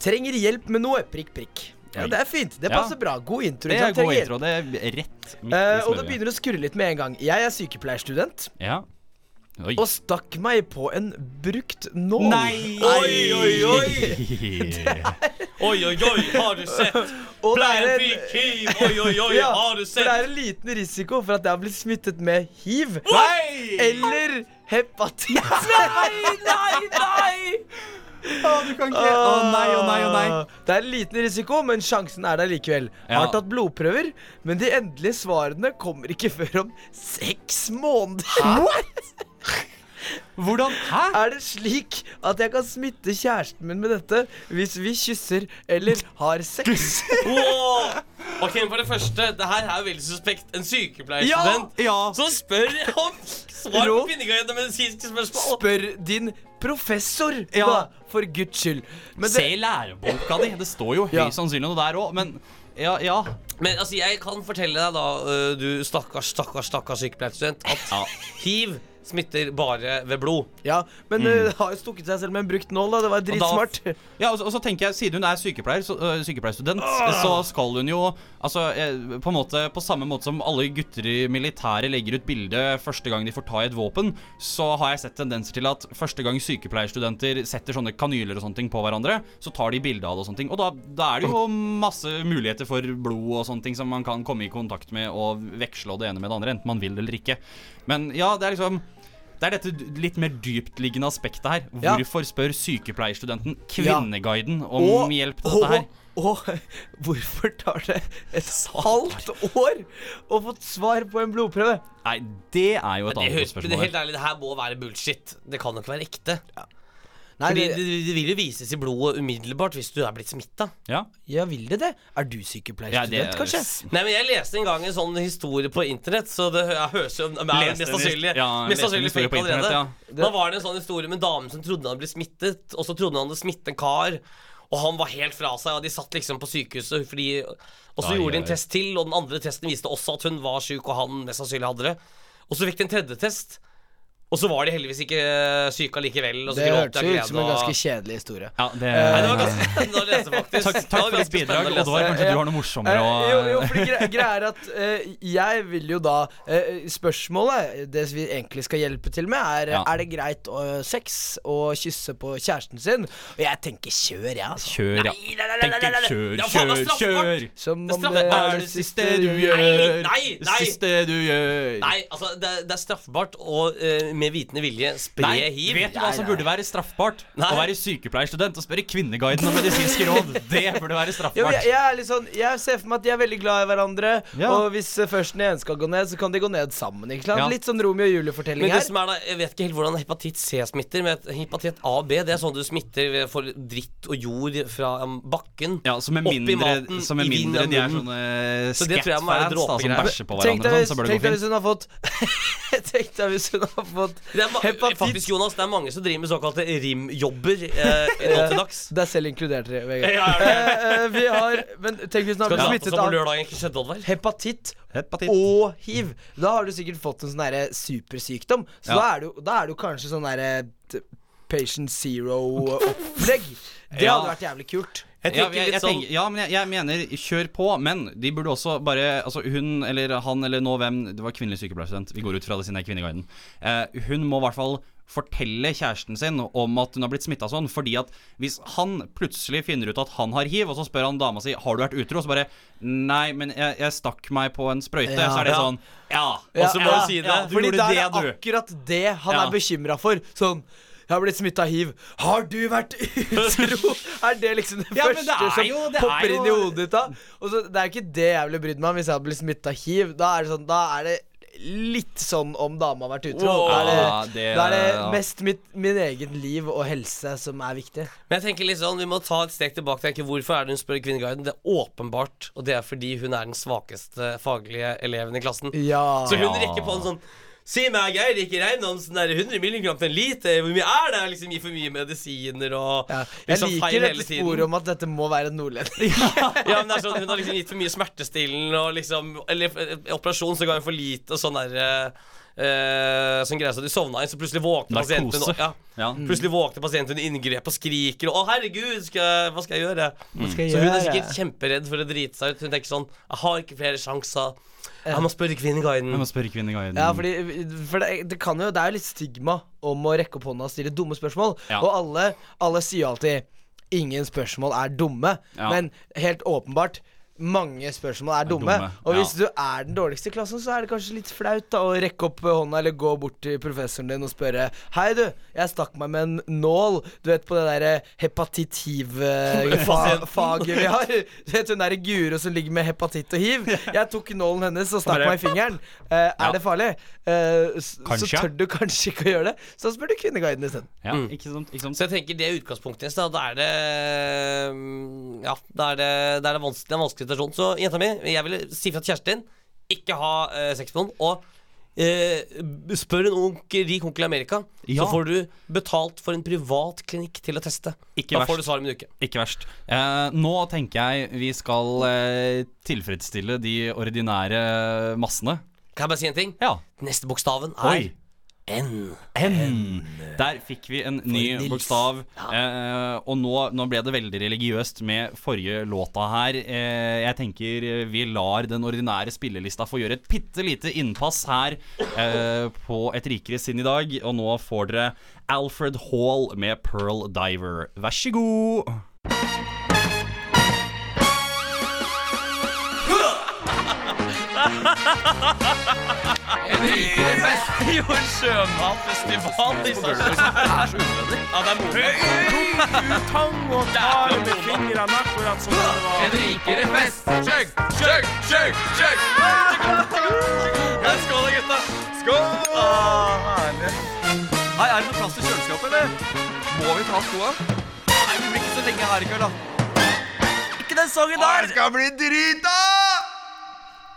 Speaker 3: Trenger hjelp med noe? Prikk, prikk. Ja, det er fint. Det
Speaker 2: Ja.
Speaker 3: passer bra. God intro.
Speaker 2: Det er god intro. Det er rett midt i
Speaker 3: uh, og det begynner å skurre litt med en gang. Jeg er sykepleierstudent
Speaker 2: Ja. Oi.
Speaker 3: og stakk meg på en brukt nål.
Speaker 2: Nei!
Speaker 4: Oi, oi, oi! [LAUGHS] Oi, oi, oi, har du sett? [LAUGHS]
Speaker 3: Det
Speaker 4: Ble
Speaker 3: er
Speaker 4: en big hiv? Oi, oi, oi,
Speaker 3: Ja,
Speaker 4: har du
Speaker 3: sett? det er en liten risiko for at jeg har blitt smittet med hiv.
Speaker 2: Nei!
Speaker 3: Eller hepatitt.
Speaker 4: Nei, nei, nei!
Speaker 2: Å, du kan ikke Å nei, å nei, å nei.
Speaker 3: Det er en liten risiko, men sjansen er der likevel.
Speaker 2: Ja.
Speaker 3: Har tatt blodprøver, men de endelige svarene kommer ikke før om seks måneder.
Speaker 2: Hvordan? Hæ?
Speaker 3: Er det slik at jeg kan smitte kjæresten min med dette hvis vi kysser eller har sex?
Speaker 4: Wow. Ok, men For det første, det her er veldig suspekt. En sykepleierstudent
Speaker 2: Ja, ja.
Speaker 4: som spør om svar på pinnegøyende medisinske spørsmål.
Speaker 3: Spør din professor,
Speaker 2: Ja.
Speaker 3: da, for guds skyld. Men
Speaker 2: Se
Speaker 3: det,
Speaker 2: i læreboka di. Det står jo
Speaker 3: Ja.
Speaker 2: høyst sannsynlig noe der òg, men ja, ja.
Speaker 4: Men altså, jeg kan fortelle deg da, øh, du stakkars, stakkars, stakkars sykepleierstudent, at
Speaker 2: Ja.
Speaker 4: hiv smitter bare ved blod.
Speaker 3: ja, men
Speaker 2: Mm.
Speaker 3: uh, har jo stukket seg selv med en brukt nål, da. Det var dritsmart.
Speaker 2: Ja, og så, og så tenker jeg, Siden hun er sykepleier, så, uh, sykepleierstudent, så skal hun jo Altså, eh, på en måte På samme måte som alle gutter i militæret legger ut bilde første gang de får ta i et våpen, så har jeg sett tendenser til at første gang sykepleierstudenter setter sånne kanyler og sånne ting på hverandre, så tar de bilde av det og sånne ting. Og da, da er det jo masse muligheter for blod og sånne ting som man kan komme i kontakt med og veksle og det ene med det andre, enten man vil eller ikke. Men ja, det er liksom det er dette litt mer dyptliggende aspektet her.
Speaker 3: Ja.
Speaker 2: Hvorfor spør sykepleierstudenten
Speaker 3: Ja.
Speaker 2: Kvinneguiden om hjelp til dette her?
Speaker 3: Og, og [LAUGHS] hvorfor tar det et halvt år å få svar på en blodprøve?
Speaker 2: Nei, det er jo et annet spørsmål.
Speaker 4: det, helt ærlig, det her må være bullshit. Det kan jo ikke være ekte.
Speaker 3: Nei,
Speaker 4: Fordi
Speaker 3: det,
Speaker 4: det, det vil jo vises i blodet umiddelbart hvis du er blitt smitta.
Speaker 2: Ja.
Speaker 3: ja, vil det det? Er du
Speaker 2: Ja,
Speaker 3: sykepleierstudent,
Speaker 2: det-
Speaker 3: kanskje?
Speaker 4: Nei, men Jeg leste en gang en sånn historie på internett, så det hø- høres jo er
Speaker 2: Leste
Speaker 4: mest sannsynlig
Speaker 2: ja,
Speaker 4: Mest sannsynlig fake allerede.
Speaker 2: ja.
Speaker 4: Da var det en sånn historie med en dame som trodde han hadde blitt smittet, og så trodde han hadde smittet en kar. Og han var helt fra seg, og de satt liksom på sykehuset fordi Og så
Speaker 2: Ai,
Speaker 4: gjorde de
Speaker 2: ai.
Speaker 4: en test til, og den andre testen viste også at hun var syk, og han mest sannsynlig hadde det. Og så fikk de en tredje test, og så var de heldigvis ikke eh, syke allikevel. Og så
Speaker 3: Det
Speaker 4: gråt
Speaker 3: hørtes ut som en ganske kjedelig historie.
Speaker 2: Ja, det,
Speaker 4: Nei, det var ganske [LAUGHS] spennende å lese, faktisk.
Speaker 2: takk, takk for ditt bidrag. Oddvar, kanskje du har noe morsommere å
Speaker 3: Eh, jo, jo, fordi gre greia er at uh, jeg vil jo da uh, Spørsmålet, det vi egentlig skal hjelpe til med, er
Speaker 2: Ja.
Speaker 3: Er det greit å sex og kysse på kjæresten sin. Og jeg tenker kjør, jeg, altså.
Speaker 2: Kjør, ja.
Speaker 4: Nei, nei, nei, nei, nei,
Speaker 2: Tenker kjør,
Speaker 4: faen
Speaker 2: kjør, kjør!
Speaker 3: Som om det
Speaker 2: Er det siste du
Speaker 4: Nei,
Speaker 2: gjør?
Speaker 4: nei,
Speaker 2: Det
Speaker 4: nei.
Speaker 2: siste du gjør?
Speaker 4: Nei, altså, det, det er straffbart å eh, med vitende vilje spre
Speaker 2: Nei,
Speaker 4: hiv.
Speaker 2: vet du hva som burde være straffbart?
Speaker 4: Nei.
Speaker 2: Å være sykepleierstudent og spørre Kvinneguiden om medisinske råd. Det burde være [LAUGHS]
Speaker 3: jo,
Speaker 2: straffbart.
Speaker 3: jeg, jeg er litt sånn Jeg ser for meg at de er veldig glad i hverandre.
Speaker 2: Ja.
Speaker 3: Og hvis eh, først den ene skal gå ned, så kan de gå ned sammen. Ikke sant?
Speaker 2: Ja.
Speaker 3: Litt sånn Romeo og Julie-fortelling
Speaker 4: Men det
Speaker 3: her.
Speaker 4: som er da, Jeg vet ikke helt hvordan hepatitt C smitter, men hepatitt A og B det er sånn du smitter ved- for dritt og jord fra um, bakken.
Speaker 2: Ja, som
Speaker 4: er
Speaker 2: mindre,
Speaker 4: maten, som er
Speaker 2: mindre de er sånne
Speaker 4: Så det tror jeg må være
Speaker 2: sketfans som bæsjer på hverandre, sånn, så [LAUGHS]
Speaker 3: tenk deg hvis hun har fått Tenk deg hvis hun har fått
Speaker 4: Det er ma
Speaker 3: hepatitt.
Speaker 4: faktisk, Jonas, det er mange som driver med såkalte rimjobber eh, [LAUGHS] nå til dags.
Speaker 3: Det er selv inkludert, Vegard.
Speaker 4: Ja?
Speaker 3: Eh, eh, vi har Men tenk hvis du har blitt smittet av hepatitt
Speaker 2: Hepatitt.
Speaker 3: og hiv. Da har du sikkert fått en sånn derre supersykdom. Så
Speaker 2: Ja.
Speaker 3: da, er du, da er du kanskje sånn derre Patient Zero-opplegg. Det
Speaker 2: Ja.
Speaker 3: hadde vært jævlig kult.
Speaker 4: Jeg
Speaker 2: Ja, jeg,
Speaker 4: litt
Speaker 2: jeg
Speaker 4: sånn
Speaker 2: tenker, ja, men jeg, jeg mener kjør på, men de burde også bare Altså hun eller han eller nå hvem Det var kvinnelig sykepleierstudent. Vi går ut fra det siden det er Kvinneguiden. Eh, hun må i hvert fall fortelle kjæresten sin om at hun har blitt smitta sånn. Fordi at hvis han plutselig finner ut at han har hiv, og så spør han dama si Har du vært utro, og så bare Nei, men jeg, jeg stakk meg på en sprøyte.
Speaker 3: Ja.
Speaker 2: så er det
Speaker 4: Ja.
Speaker 2: sånn Ja.
Speaker 4: Og så må
Speaker 3: Ja,
Speaker 4: du si det.
Speaker 2: ja, du
Speaker 3: Fordi
Speaker 2: gjorde
Speaker 3: da er
Speaker 2: det,
Speaker 3: det akkurat det han
Speaker 2: Ja.
Speaker 3: er bekymra for. Sånn jeg har blitt smitta av hiv. Har du vært [LAUGHS] utro? er det liksom det [LAUGHS]
Speaker 2: Ja,
Speaker 3: første
Speaker 2: det
Speaker 3: som
Speaker 2: jo- det
Speaker 3: popper
Speaker 2: jo...
Speaker 3: inn i hodet ditt da? Og så, Det er ikke det jeg ville brydd meg om hvis jeg hadde blitt smitta av hiv. Da er det sånn Da er det litt sånn om dama har vært utro.
Speaker 4: Wow.
Speaker 3: Da er det,
Speaker 2: det-
Speaker 3: da er det
Speaker 2: ja.
Speaker 3: mest mitt, min egen liv og helse som er viktig.
Speaker 4: Men jeg tenker litt sånn, Vi må ta et steg tilbake. tenker, Hvorfor er det hun spør Kvinneguiden? Det er åpenbart, og det er fordi hun er den svakeste faglige eleven i klassen.
Speaker 3: Ja.
Speaker 4: Så hun rekker på en sånn Si meg, jeg drikker eiendom sånn der 100 milligram til en liter. Hvor mye er det? Liksom Gi for mye medisiner og
Speaker 3: ja. Jeg
Speaker 4: liksom
Speaker 3: liker dette
Speaker 4: tiden.
Speaker 3: sporet om at dette må være en nordlending. [LAUGHS]
Speaker 4: Ja, men det er sånn, Hun har liksom gitt for mye smertestillende og liksom Eller eh, operasjon, så ga hun for lite og sånn derre Uh, Sånn greie så du sovna inn, så plutselig våkner pasienten ja,
Speaker 2: Ja.
Speaker 4: Plutselig våkner pasienten under inngrep og skriker og 'Å, herregud, skal jeg, hva skal jeg gjøre?'
Speaker 3: skal jeg
Speaker 4: Så hun er sikkert kjemperedd for å drite seg ut. Hun tenker sånn 'Jeg har ikke flere sjanser. Jeg må spørre Kvinneguiden'.
Speaker 2: Jeg må spørre Kvinneguiden.
Speaker 3: Ja, fordi for det, det kan jo Det er jo litt stigma om å rekke opp hånda og stille dumme spørsmål.
Speaker 2: Ja.
Speaker 3: Og alle, alle sier jo alltid Ingen spørsmål er dumme.
Speaker 2: Ja.
Speaker 3: Men helt åpenbart mange spørsmål er dumme.
Speaker 2: dumme,
Speaker 3: Og hvis
Speaker 2: ja.
Speaker 3: du er den dårligste i klassen, så er det kanskje litt flaut da å rekke opp hånda eller gå bort til professoren din og spørre Hei, du, jeg stakk meg med en nål. Du vet på det derre hepatitiv-faget [LAUGHS] vi har. Du vet hun derre Guro som ligger med hepatitt og hiv. [LAUGHS] Jeg tok nålen hennes og stakk meg i fingeren. Uh, er
Speaker 2: Ja.
Speaker 3: det farlig? Uh, så tør du kanskje ikke å gjøre det. Så spør du Kvinneguiden isteden.
Speaker 2: Ja, ikke sant, ikke sant?
Speaker 4: Så jeg tenker det er utgangspunktet hennes. Da Da er det mm, Ja, da er det, da er det vanskelig, det er vanskelig situasjon. Så jenta mi, jeg ville si fra til kjæresten din ikke ha uh, sex med noen. Og uh, spør en onkel, rik onkel i Amerika,
Speaker 2: Ja.
Speaker 4: så får du betalt for en privat klinikk til å teste.
Speaker 2: Ikke
Speaker 4: da
Speaker 2: verst.
Speaker 4: får du svar om en uke.
Speaker 2: Ikke verst. Uh, nå tenker jeg vi skal eh, tilfredsstille de ordinære massene.
Speaker 4: Kan jeg bare si en ting?
Speaker 2: Ja.
Speaker 4: Neste bokstaven er
Speaker 2: Oi.
Speaker 4: N.
Speaker 2: N. Der fikk vi en ny
Speaker 3: Nils.
Speaker 2: bokstav. Eh, og nå, nå ble det veldig religiøst med forrige låta her. Eh, jeg tenker eh, vi lar den ordinære spillelista få gjøre et bitte lite innpass her eh, på Et rikere sinn i dag. Og nå får dere Alfred Hall med Pearl Diver. Vær så god.
Speaker 10: Ha ha ha ha! Det er så unødvendig. Ja, det er moro. Tang og tar med fingrene akkurat som det var. En rikere fest. Chug, chug, chug, chug. Skål, gutta. Skål. herlig. Hei, er det noe plass til kjøleskapet, eller? Må vi ta skoa? Nei, vi blir ikke så lenge her i kveld, da. Ikke den sangen der! Det skal bli drita!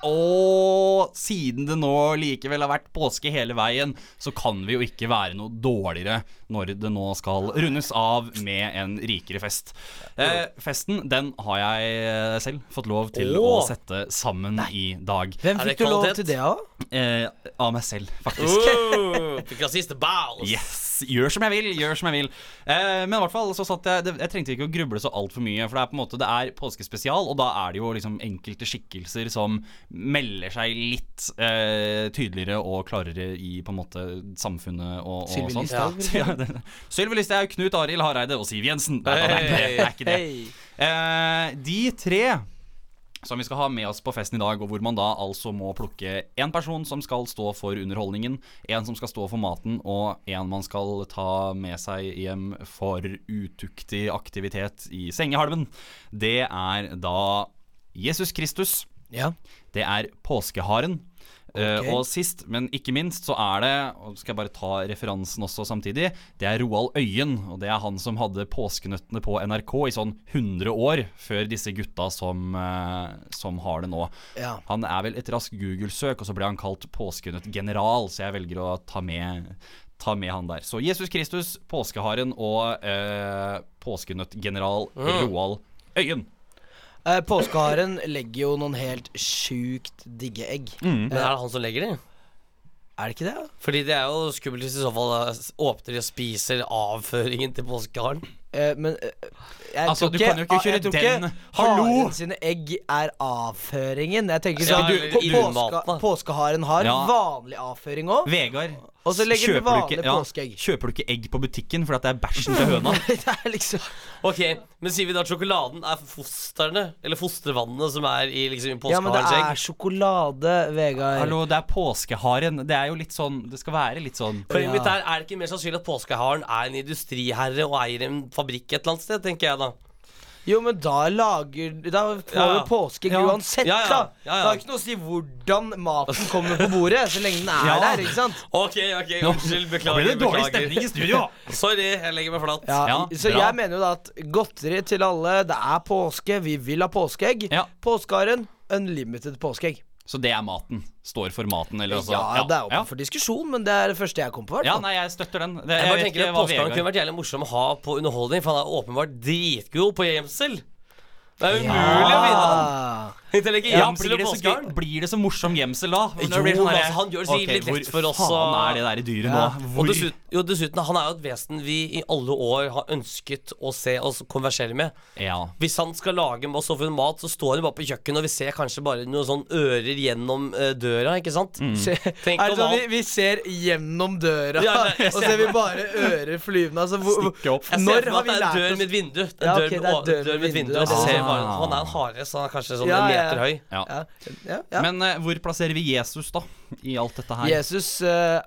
Speaker 2: Og siden det nå likevel har vært påske hele veien, så kan vi jo ikke være noe dårligere når det nå skal rundes av med en rikere fest. Eh, festen den har jeg eh, selv fått lov til å
Speaker 4: Åh.
Speaker 2: sette sammen i dag.
Speaker 3: Hvem fikk du lov til det av?
Speaker 2: Eh, av meg selv, faktisk.
Speaker 4: Oh. [LAUGHS]
Speaker 2: Yes, gjør som jeg vil, gjør som jeg vil. Eh, men i hvert fall så satt jeg det, Jeg trengte ikke å gruble så altfor mye, for det er på en måte Det er påskespesial, og da er det jo liksom enkelte skikkelser som melder seg litt eh, tydeligere og klarere i på en måte samfunnet og, og sånn.
Speaker 3: Listhaug, [LAUGHS]
Speaker 2: Ja, Sylvi Listhaug, Knut Arild Hareide og Siv Jensen. Nei, det er ikke det. er ikke det. Eh, de tre som vi skal ha med oss på festen i dag, og hvor man da altså må plukke én person som skal stå for underholdningen, en som skal stå for maten, og en man skal ta med seg hjem for utuktig aktivitet i sengehalmen. Det er da Jesus Kristus.
Speaker 3: Ja.
Speaker 2: Det er påskeharen. Eh,
Speaker 3: Ok.
Speaker 2: og sist, men ikke minst, så er det Og skal jeg bare ta referansen også samtidig. Det er Roald Øyen. Og det er han som hadde Påskenøttene på NRK i sånn 100 år før disse gutta som, eh, som har det nå.
Speaker 3: Ja.
Speaker 2: Han er vel et raskt Google-søk, og så ble han kalt påskenøttgeneral, så jeg velger å ta med Ta med han der. Så Jesus Kristus, påskeharen og eh, påskenøttgeneral Roald Øyen.
Speaker 3: Eh, Påskeharen legger jo noen helt sjukt digge egg.
Speaker 4: Men er det han som legger det?
Speaker 3: Er det ikke det?
Speaker 4: Fordi det er jo skummelt hvis i så fall da åpner de og spiser avføringen til påskeharen.
Speaker 3: Eh, men eh, jeg
Speaker 2: Altså,
Speaker 3: tror
Speaker 2: du kan jo ikke
Speaker 3: ah, jeg
Speaker 2: kjøre
Speaker 3: tror
Speaker 2: den. Hallo!
Speaker 3: Haren sine egg er avføringen. Jeg tenker
Speaker 4: Ja,
Speaker 3: sånn
Speaker 4: eller
Speaker 3: på- påska,
Speaker 4: da.
Speaker 3: Påskeharen har
Speaker 2: Ja.
Speaker 3: vanlig avføring òg.
Speaker 2: Vegard,
Speaker 3: Og så legger du
Speaker 2: kjøper du
Speaker 3: vanlig
Speaker 2: ikke- ja,
Speaker 3: påskeegg.
Speaker 2: Kjøper du ikke egg på butikken fordi at det er bæsjen til [LAUGHS] høna?
Speaker 3: det er liksom
Speaker 4: Ok, Men sier vi da at sjokoladen er fostrene, eller fostervannene, som er i liksom egg
Speaker 3: Ja, men det er sjokolade, Vegard.
Speaker 2: Hallo, det er påskeharen. Det er jo litt sånn Det skal være litt sånn
Speaker 4: Poenget
Speaker 3: Ja.
Speaker 4: mitt er, er det ikke mer sannsynlig at påskeharen er en industriherre og eier en fabrikk et eller annet sted, tenker jeg da.
Speaker 3: Jo, men da lager Da får
Speaker 4: Ja,
Speaker 3: du påskeegg
Speaker 4: Ja.
Speaker 3: uansett,
Speaker 4: Ja, ja.
Speaker 3: da.
Speaker 4: Ja, ja.
Speaker 3: Det har ikke noe å si hvordan maten kommer på bordet, så lenge den er
Speaker 2: Ja.
Speaker 3: der, ikke sant?
Speaker 4: Ok, ok, unnskyld, beklager.
Speaker 2: ble det dårlig stemning i studio. [LAUGHS]
Speaker 4: Sorry, jeg legger meg flat.
Speaker 3: Ja,
Speaker 2: Ja,
Speaker 3: så
Speaker 2: bra.
Speaker 3: jeg mener jo da at godteri til alle, det er påske, vi vil ha påskeegg.
Speaker 2: Ja.
Speaker 3: Påskeharen, unlimited påskeegg.
Speaker 2: Så det er maten. Står for maten, eller altså
Speaker 3: ja, det er åpen
Speaker 2: ja.
Speaker 3: for diskusjon, men det er det første jeg kom på. hvert
Speaker 2: ja, nei, jeg støtter den. Det,
Speaker 4: Jeg
Speaker 2: jeg
Speaker 4: bare tenker at
Speaker 2: hva
Speaker 4: kunne vært jævlig morsom å ha på underholdning, for han er åpenbart dritgod på gjemsel. Det er umulig å vinne han.
Speaker 2: Ja,
Speaker 4: gjemsel
Speaker 2: blir, det så gøy, blir det så morsom gjemsel da? Når det
Speaker 4: Jo,
Speaker 2: blir sånn
Speaker 4: men altså, han gjør det så
Speaker 2: Ok,
Speaker 4: litt lett for oss
Speaker 2: Hvor faen er det der i dyret
Speaker 4: Ja.
Speaker 2: nå?
Speaker 4: Og dessuten, jo, dessuten, han er jo et vesen vi i alle år har ønsket å se oss konversere med.
Speaker 2: Ja.
Speaker 4: Hvis han skal lage med oss overfor mat, så står han jo bare på kjøkkenet, og vi ser kanskje bare noen sånn ører gjennom eh, døra, ikke sant?
Speaker 3: Se, [LAUGHS]
Speaker 4: Tenk
Speaker 3: er
Speaker 4: om
Speaker 3: sånn, vi, vi ser gjennom døra,
Speaker 4: Ja, ja, jeg
Speaker 3: og så
Speaker 4: ser
Speaker 3: ser vi bare ører flyvende. Altså, hvor, hvor,
Speaker 2: Stikke opp.
Speaker 4: Jeg ser
Speaker 3: når
Speaker 4: for
Speaker 3: har
Speaker 4: meg
Speaker 3: vi
Speaker 4: at det er en
Speaker 3: lært
Speaker 4: dør
Speaker 3: oss
Speaker 4: med et vindu. En
Speaker 3: Ja,
Speaker 4: dør,
Speaker 3: det er
Speaker 4: med-
Speaker 3: dør med
Speaker 4: et vindu.
Speaker 3: vindu,
Speaker 4: Og
Speaker 3: det
Speaker 4: ser
Speaker 3: det.
Speaker 4: bare, han er en hare, så han er kanskje sånn
Speaker 3: Ja,
Speaker 4: en
Speaker 3: ja,
Speaker 4: meter høy.
Speaker 2: Ja.
Speaker 3: ja, ja, ja.
Speaker 2: Men eh, hvor plasserer vi Jesus da i alt dette her?
Speaker 3: Jesus eh,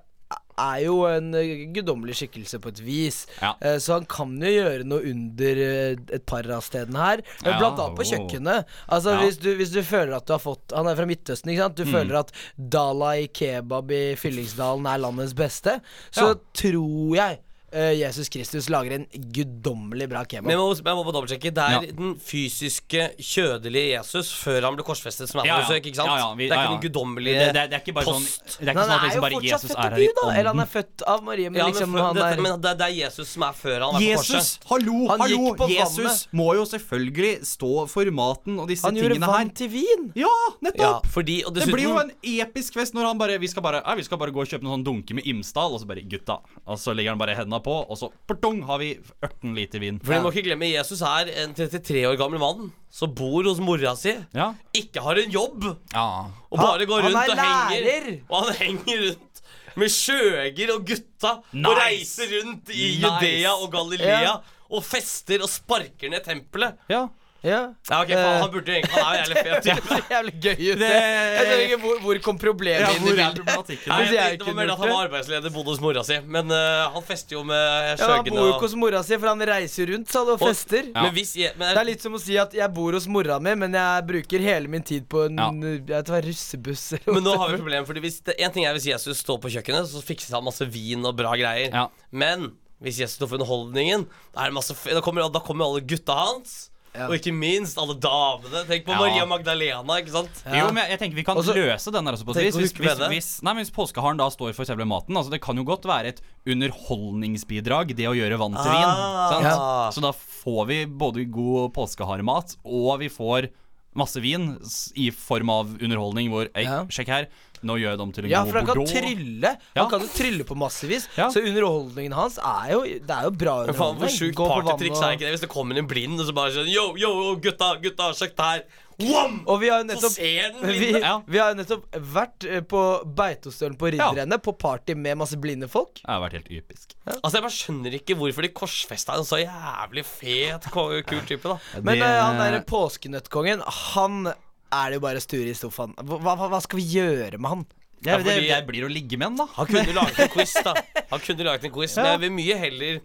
Speaker 3: er jo en eh, guddommelig skikkelse på et vis.
Speaker 2: Ja.
Speaker 3: Eh, så han kan jo gjøre noe under eh, et par av stedene her.
Speaker 2: Ja,
Speaker 3: Blant annet på
Speaker 2: oh.
Speaker 3: kjøkkenet. Altså
Speaker 2: Ja.
Speaker 3: hvis, du, hvis du føler at du har fått Han er fra Midtøsten, ikke sant? Du
Speaker 2: Mm.
Speaker 3: føler at Dalai kebab i Fyllingsdalen er landets beste, så
Speaker 2: Ja.
Speaker 3: tror jeg Jesus Kristus lager en guddommelig bra kebab.
Speaker 4: Men jeg må, jeg må på dobbeltsjekke. Det er
Speaker 2: Ja.
Speaker 4: den fysiske, kjødelige Jesus før han ble korsfestet, som er på besøk. ikke sant?
Speaker 2: Ja, ja, vi-
Speaker 4: det er ikke
Speaker 2: ja.
Speaker 4: den guddommelige
Speaker 2: det, det, det er ikke bare sånn
Speaker 4: post.
Speaker 2: Det er ikke sånn at liksom bare Jesus er her i
Speaker 3: ånden. Eller han er født av Marie, men
Speaker 4: Ja, men,
Speaker 3: liksom
Speaker 4: men,
Speaker 3: han
Speaker 4: det,
Speaker 3: er
Speaker 4: men det, det er Jesus som er før han er på
Speaker 2: Jesus,
Speaker 4: korset.
Speaker 2: hallo,
Speaker 3: Han
Speaker 2: hallo!
Speaker 3: gikk på
Speaker 2: Jesus
Speaker 3: vannet.
Speaker 2: må jo selvfølgelig stå for maten og disse
Speaker 3: Han gjorde
Speaker 2: tingene her.
Speaker 3: vann til vin!
Speaker 2: Ja,
Speaker 4: Ja,
Speaker 2: nettopp!
Speaker 4: fordi, og
Speaker 2: Det blir jo en episk fest når han bare Vi skal bare, ja, vi skal bare gå og kjøpe noen sånn dunke med Imsdal, og så bare Gutta. Og så legger han bare hendene på, og så portong, har vi 18 liter vin.
Speaker 4: For vi må ikke glemme, Jesus er en 33 år gammel mann som bor hos mora si,
Speaker 2: Ja.
Speaker 4: ikke har en jobb,
Speaker 2: ja.
Speaker 4: og bare går rundt og henger. Og han henger rundt med skjøger og gutta og reiser rundt i
Speaker 2: Nice.
Speaker 4: Judea og Galilea
Speaker 3: Ja.
Speaker 4: og fester og sparker ned tempelet.
Speaker 2: ja.
Speaker 3: Ja.
Speaker 4: Ja, ok, faen, Han burde egentlig Han er jo jævlig fet [LAUGHS]
Speaker 3: ja, jævlig gøy ut.
Speaker 2: Det-
Speaker 3: Jeg skjønner ikke hvor, hvor kom problemet
Speaker 2: Ja,
Speaker 3: inn i bildet.
Speaker 4: Nei,
Speaker 3: jeg
Speaker 4: det var mer at han var arbeidsleder, bodde hos mora si. Men uh, han fester jo med
Speaker 3: Ja, han bor jo ikke hos mora si, for han reiser rundt sa du, og fester.
Speaker 2: Ja.
Speaker 4: Men hvis jeg, men
Speaker 3: Det er litt som å si at jeg bor hos mora mi, men jeg bruker hele min tid på en
Speaker 2: Ja.
Speaker 3: jeg hva, russebuss.
Speaker 4: Men nå har vi et problem, Fordi hvis det, En ting er hvis Jesus står på kjøkkenet, så fikser han masse vin og bra greier.
Speaker 2: Ja.
Speaker 4: Men hvis Jesus står for underholdningen, da, masse, da, kommer, da kommer alle gutta hans.
Speaker 3: Ja.
Speaker 4: Og ikke minst alle damene. Tenk på
Speaker 2: Ja.
Speaker 4: Maria Magdalena. ikke sant?
Speaker 2: Jo, men jeg, jeg tenker vi kan
Speaker 3: også,
Speaker 2: løse den der også på et vis. Hvis, hvis, hvis, nei, men hvis påskeharen da står for selve maten altså Det kan jo godt være et underholdningsbidrag, det å gjøre vann til vin.
Speaker 4: Ah.
Speaker 2: Sant?
Speaker 4: Ja.
Speaker 2: Så da får vi både god påskeharemat, og vi får masse vin i form av underholdning hvor Ei,
Speaker 3: Ja.
Speaker 2: sjekk her. Nå gjør jeg dem til en
Speaker 3: Ja,
Speaker 2: god
Speaker 3: for han kan
Speaker 2: bordeaux.
Speaker 3: trylle.
Speaker 2: Ja.
Speaker 3: Han kan jo trylle på massevis.
Speaker 2: Ja.
Speaker 3: Så underholdningen hans er jo Det er jo bra
Speaker 4: underholdning. faen, Hvor sjukt
Speaker 3: Gå på vann
Speaker 4: partytriks
Speaker 3: og-
Speaker 4: er ikke det hvis det kommer en blind og så bare sånn Yo, yo, gutta, gutta, sjekk det her. Wham!
Speaker 3: Og vi har jo nettopp vi.
Speaker 2: Ja.
Speaker 3: vi har jo nettopp vært eh, på Beitostølen på Ridderne, på party med masse blinde folk.
Speaker 2: Det har vært helt ypisk.
Speaker 4: Altså Jeg bare skjønner ikke hvorfor de korsfesta en så jævlig fet, kul type. da
Speaker 3: Men
Speaker 2: Det-
Speaker 3: eh, han derre påskenøttkongen, han er det jo bare sture i sofaen. Hva, hva, hva skal vi gjøre med han?
Speaker 4: Ja,
Speaker 2: det,
Speaker 4: fordi-
Speaker 2: det blir å ligge med han, da.
Speaker 4: Han kunne [LAUGHS] laget en quiz, da. Han kunne laget en quiz Men jeg vil mye heller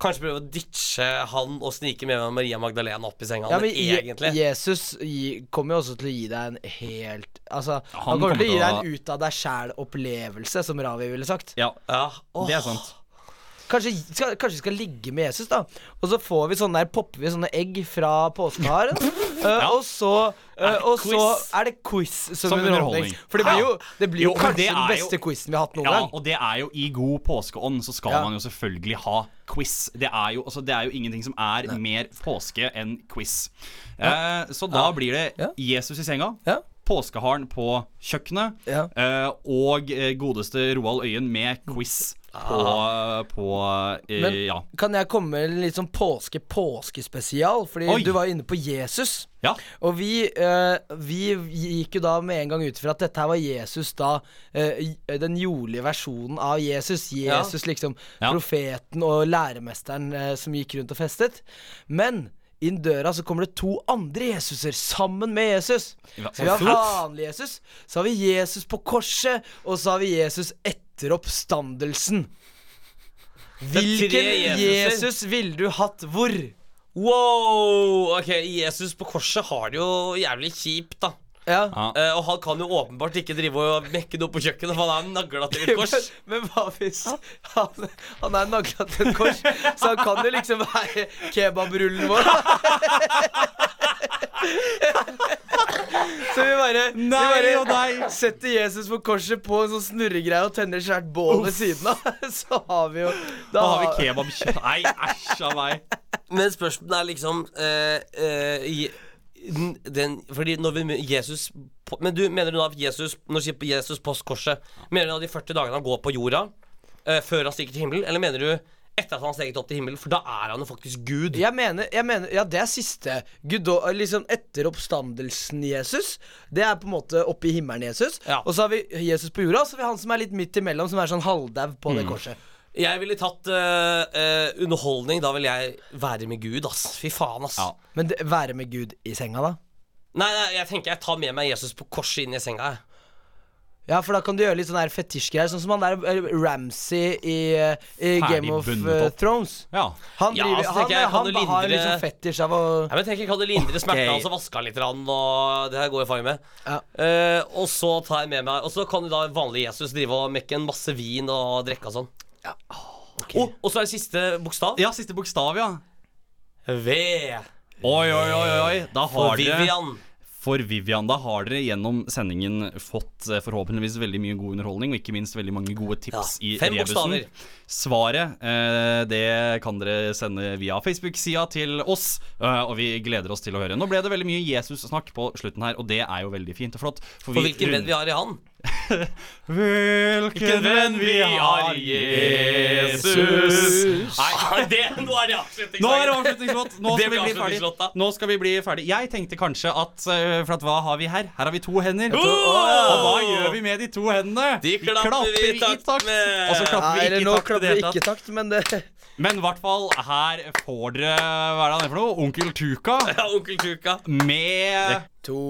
Speaker 4: kanskje prøve å ditche han og snike med meg Maria Magdalena opp i senga.
Speaker 3: Ja,
Speaker 4: men
Speaker 3: men
Speaker 4: egentlig
Speaker 3: Jesus kommer jo også til å gi deg en helt Altså, han,
Speaker 2: Han
Speaker 3: kommer til å gi deg en ut av deg sjæl-opplevelse, som Ravi ville sagt.
Speaker 2: Ja,
Speaker 4: Ja, Oh.
Speaker 2: det er sant.
Speaker 3: Kanskje, skal, kanskje vi skal ligge med Jesus, da. Og så får vi sånne der, popper vi sånne egg fra påskeharen. [LAUGHS] Eh, Og så,
Speaker 4: Er
Speaker 3: og så er det quiz som,
Speaker 2: Som
Speaker 3: underholdning. For det blir jo, det blir jo,
Speaker 2: Jo,
Speaker 3: kanskje
Speaker 2: det
Speaker 3: den beste
Speaker 2: jo-
Speaker 3: quizen vi har hatt noen
Speaker 2: Ja,
Speaker 3: gang.
Speaker 2: og det er jo i god påskeånd, så skal
Speaker 3: Ja.
Speaker 2: man jo selvfølgelig ha quiz. Det er jo, altså, det er jo ingenting som er mer påske enn quiz. Uh, så da blir det
Speaker 3: Ja.
Speaker 2: Jesus i senga.
Speaker 3: Ja.
Speaker 2: Påskeharen på kjøkkenet
Speaker 3: Ja.
Speaker 2: og godeste Roald Øyen med quiz på, på eh,
Speaker 3: Men
Speaker 2: Ja.
Speaker 3: kan jeg komme med en litt sånn påske-påskespesial? Fordi
Speaker 2: Oi.
Speaker 3: du var inne på Jesus.
Speaker 2: ja.
Speaker 3: Og vi, eh, vi gikk jo da med en gang ut fra at dette her var Jesus da eh, Den jordlige versjonen av Jesus. Jesus liksom
Speaker 2: Ja.
Speaker 3: profeten og læremesteren eh, som gikk rundt og festet. Men inn døra så kommer det to andre Jesuser sammen med Jesus.
Speaker 2: Ja,
Speaker 3: Så vi har vanlig Jesus, så har vi Jesus på korset, og så har vi Jesus etter oppstandelsen. Hvilken. Jesus ville du hatt hvor?
Speaker 4: Wow! Ok, Jesus på korset har det jo jævlig kjipt, da.
Speaker 3: Ja.
Speaker 4: Eh, og han kan jo åpenbart ikke drive og mekke noe på kjøkkenet, for han er nagla til [LAUGHS] et kors.
Speaker 3: Men, men hva hvis han, han er nagla til et kors, så han kan jo liksom være kebabrullen vår? [LAUGHS] Så vi bare,
Speaker 2: Nei vi
Speaker 3: bare
Speaker 2: nei.
Speaker 3: setter Jesus på korset på en sånn snurregreie og tenner svært bål ved siden av. [LAUGHS] Så har vi jo
Speaker 2: Da har vi kebabkjøtt Nei, æsj av meg.
Speaker 4: Men spørsmålet er liksom uh, uh, den, Fordi når vi Jesus Men du, mener du da at Jesus Når du sier Jesus på korset Mener du da de 40 dagene han går på jorda uh, Før han stikker til himmelen Eller mener du etter at han steget opp til himmelen For da er han jo faktisk Gud
Speaker 3: Jeg mener, jeg mener Ja, det er siste Gud, liksom Etter oppstandelsen Jesus. Det er på en måte oppe i himmelen Jesus.
Speaker 4: Ja.
Speaker 3: Og så har vi Jesus på jorda, og så har vi han som er litt midt imellom, som er sånn halvdau på det korset.
Speaker 4: Jeg ville tatt uh, uh, underholdning Da vil jeg være med Gud ass Fy faen ass
Speaker 2: Ja.
Speaker 3: Men det, være med Gud i senga, da?
Speaker 4: Nei, nei, jeg tenker jeg tar med meg Jesus på korset inn i senga jeg.
Speaker 3: Ja, for da kan du gjøre litt sånn der fetisjgreier, sånn som han der eh, Ramsay i, eh, i Game of
Speaker 2: bundet
Speaker 3: eh,
Speaker 2: opp.
Speaker 3: Thrones.
Speaker 2: Ja.
Speaker 3: Han,
Speaker 4: Ja,
Speaker 3: driver,
Speaker 4: så
Speaker 3: han,
Speaker 4: tenker jeg, kan
Speaker 3: han,
Speaker 4: du
Speaker 3: har
Speaker 4: lindre-
Speaker 3: liksom fetisj av å
Speaker 4: Nei, men tenk, jeg kan du lindre
Speaker 2: smertene
Speaker 4: hans og vaske han litt rann, og det her går jeg fang med.
Speaker 3: Ja.
Speaker 4: Eh, og så tar jeg med meg Og så kan jo da vanlig Jesus drive og mekke en masse vin og drikke og sånn. Å, og så er det siste bokstav.
Speaker 2: ja, siste bokstav, ja.
Speaker 4: V.
Speaker 2: Oi, oi, oi, oi. Da
Speaker 4: For
Speaker 2: har dere
Speaker 4: Vivian.
Speaker 2: For Vivian, da har dere gjennom sendingen fått eh, forhåpentligvis veldig mye god underholdning, og ikke minst veldig mange gode tips
Speaker 4: Ja,
Speaker 2: i rebusen. Svaret eh, det kan dere sende via Facebook-sida til oss, eh, og vi gleder oss til å høre. Nå ble det veldig mye Jesus-snakk på slutten her, og det er jo veldig fint og flott.
Speaker 4: For hvilken venn vi har i han. [LAUGHS]
Speaker 2: Hvilken venn vi har, Jesus.
Speaker 4: Nei, det, nå er det avslutningslåt!
Speaker 2: Nå er det avslutningslåt. Nå [LAUGHS]
Speaker 4: Det
Speaker 2: skal vi bli ferdig. Nå skal vi bli ferdig. Jeg tenkte kanskje at eh, For at hva har vi her? Her har vi to hender.
Speaker 4: Oh!
Speaker 2: Og hva gjør vi med de to hendene?
Speaker 4: De klapper vi i takt med.
Speaker 2: Og så klapper
Speaker 3: Nei,
Speaker 2: vi ikke i takt Nå
Speaker 3: klapper vi ikke
Speaker 2: i
Speaker 3: takt, men det
Speaker 2: Men i hvert fall, her får dere Hva er det han er for noe? Onkel Tuka [LAUGHS]
Speaker 4: Ja, onkel Tuka.
Speaker 2: med
Speaker 3: To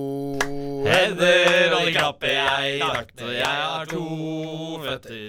Speaker 2: hender, og de klapper jeg i takt. Og jeg har to føtter.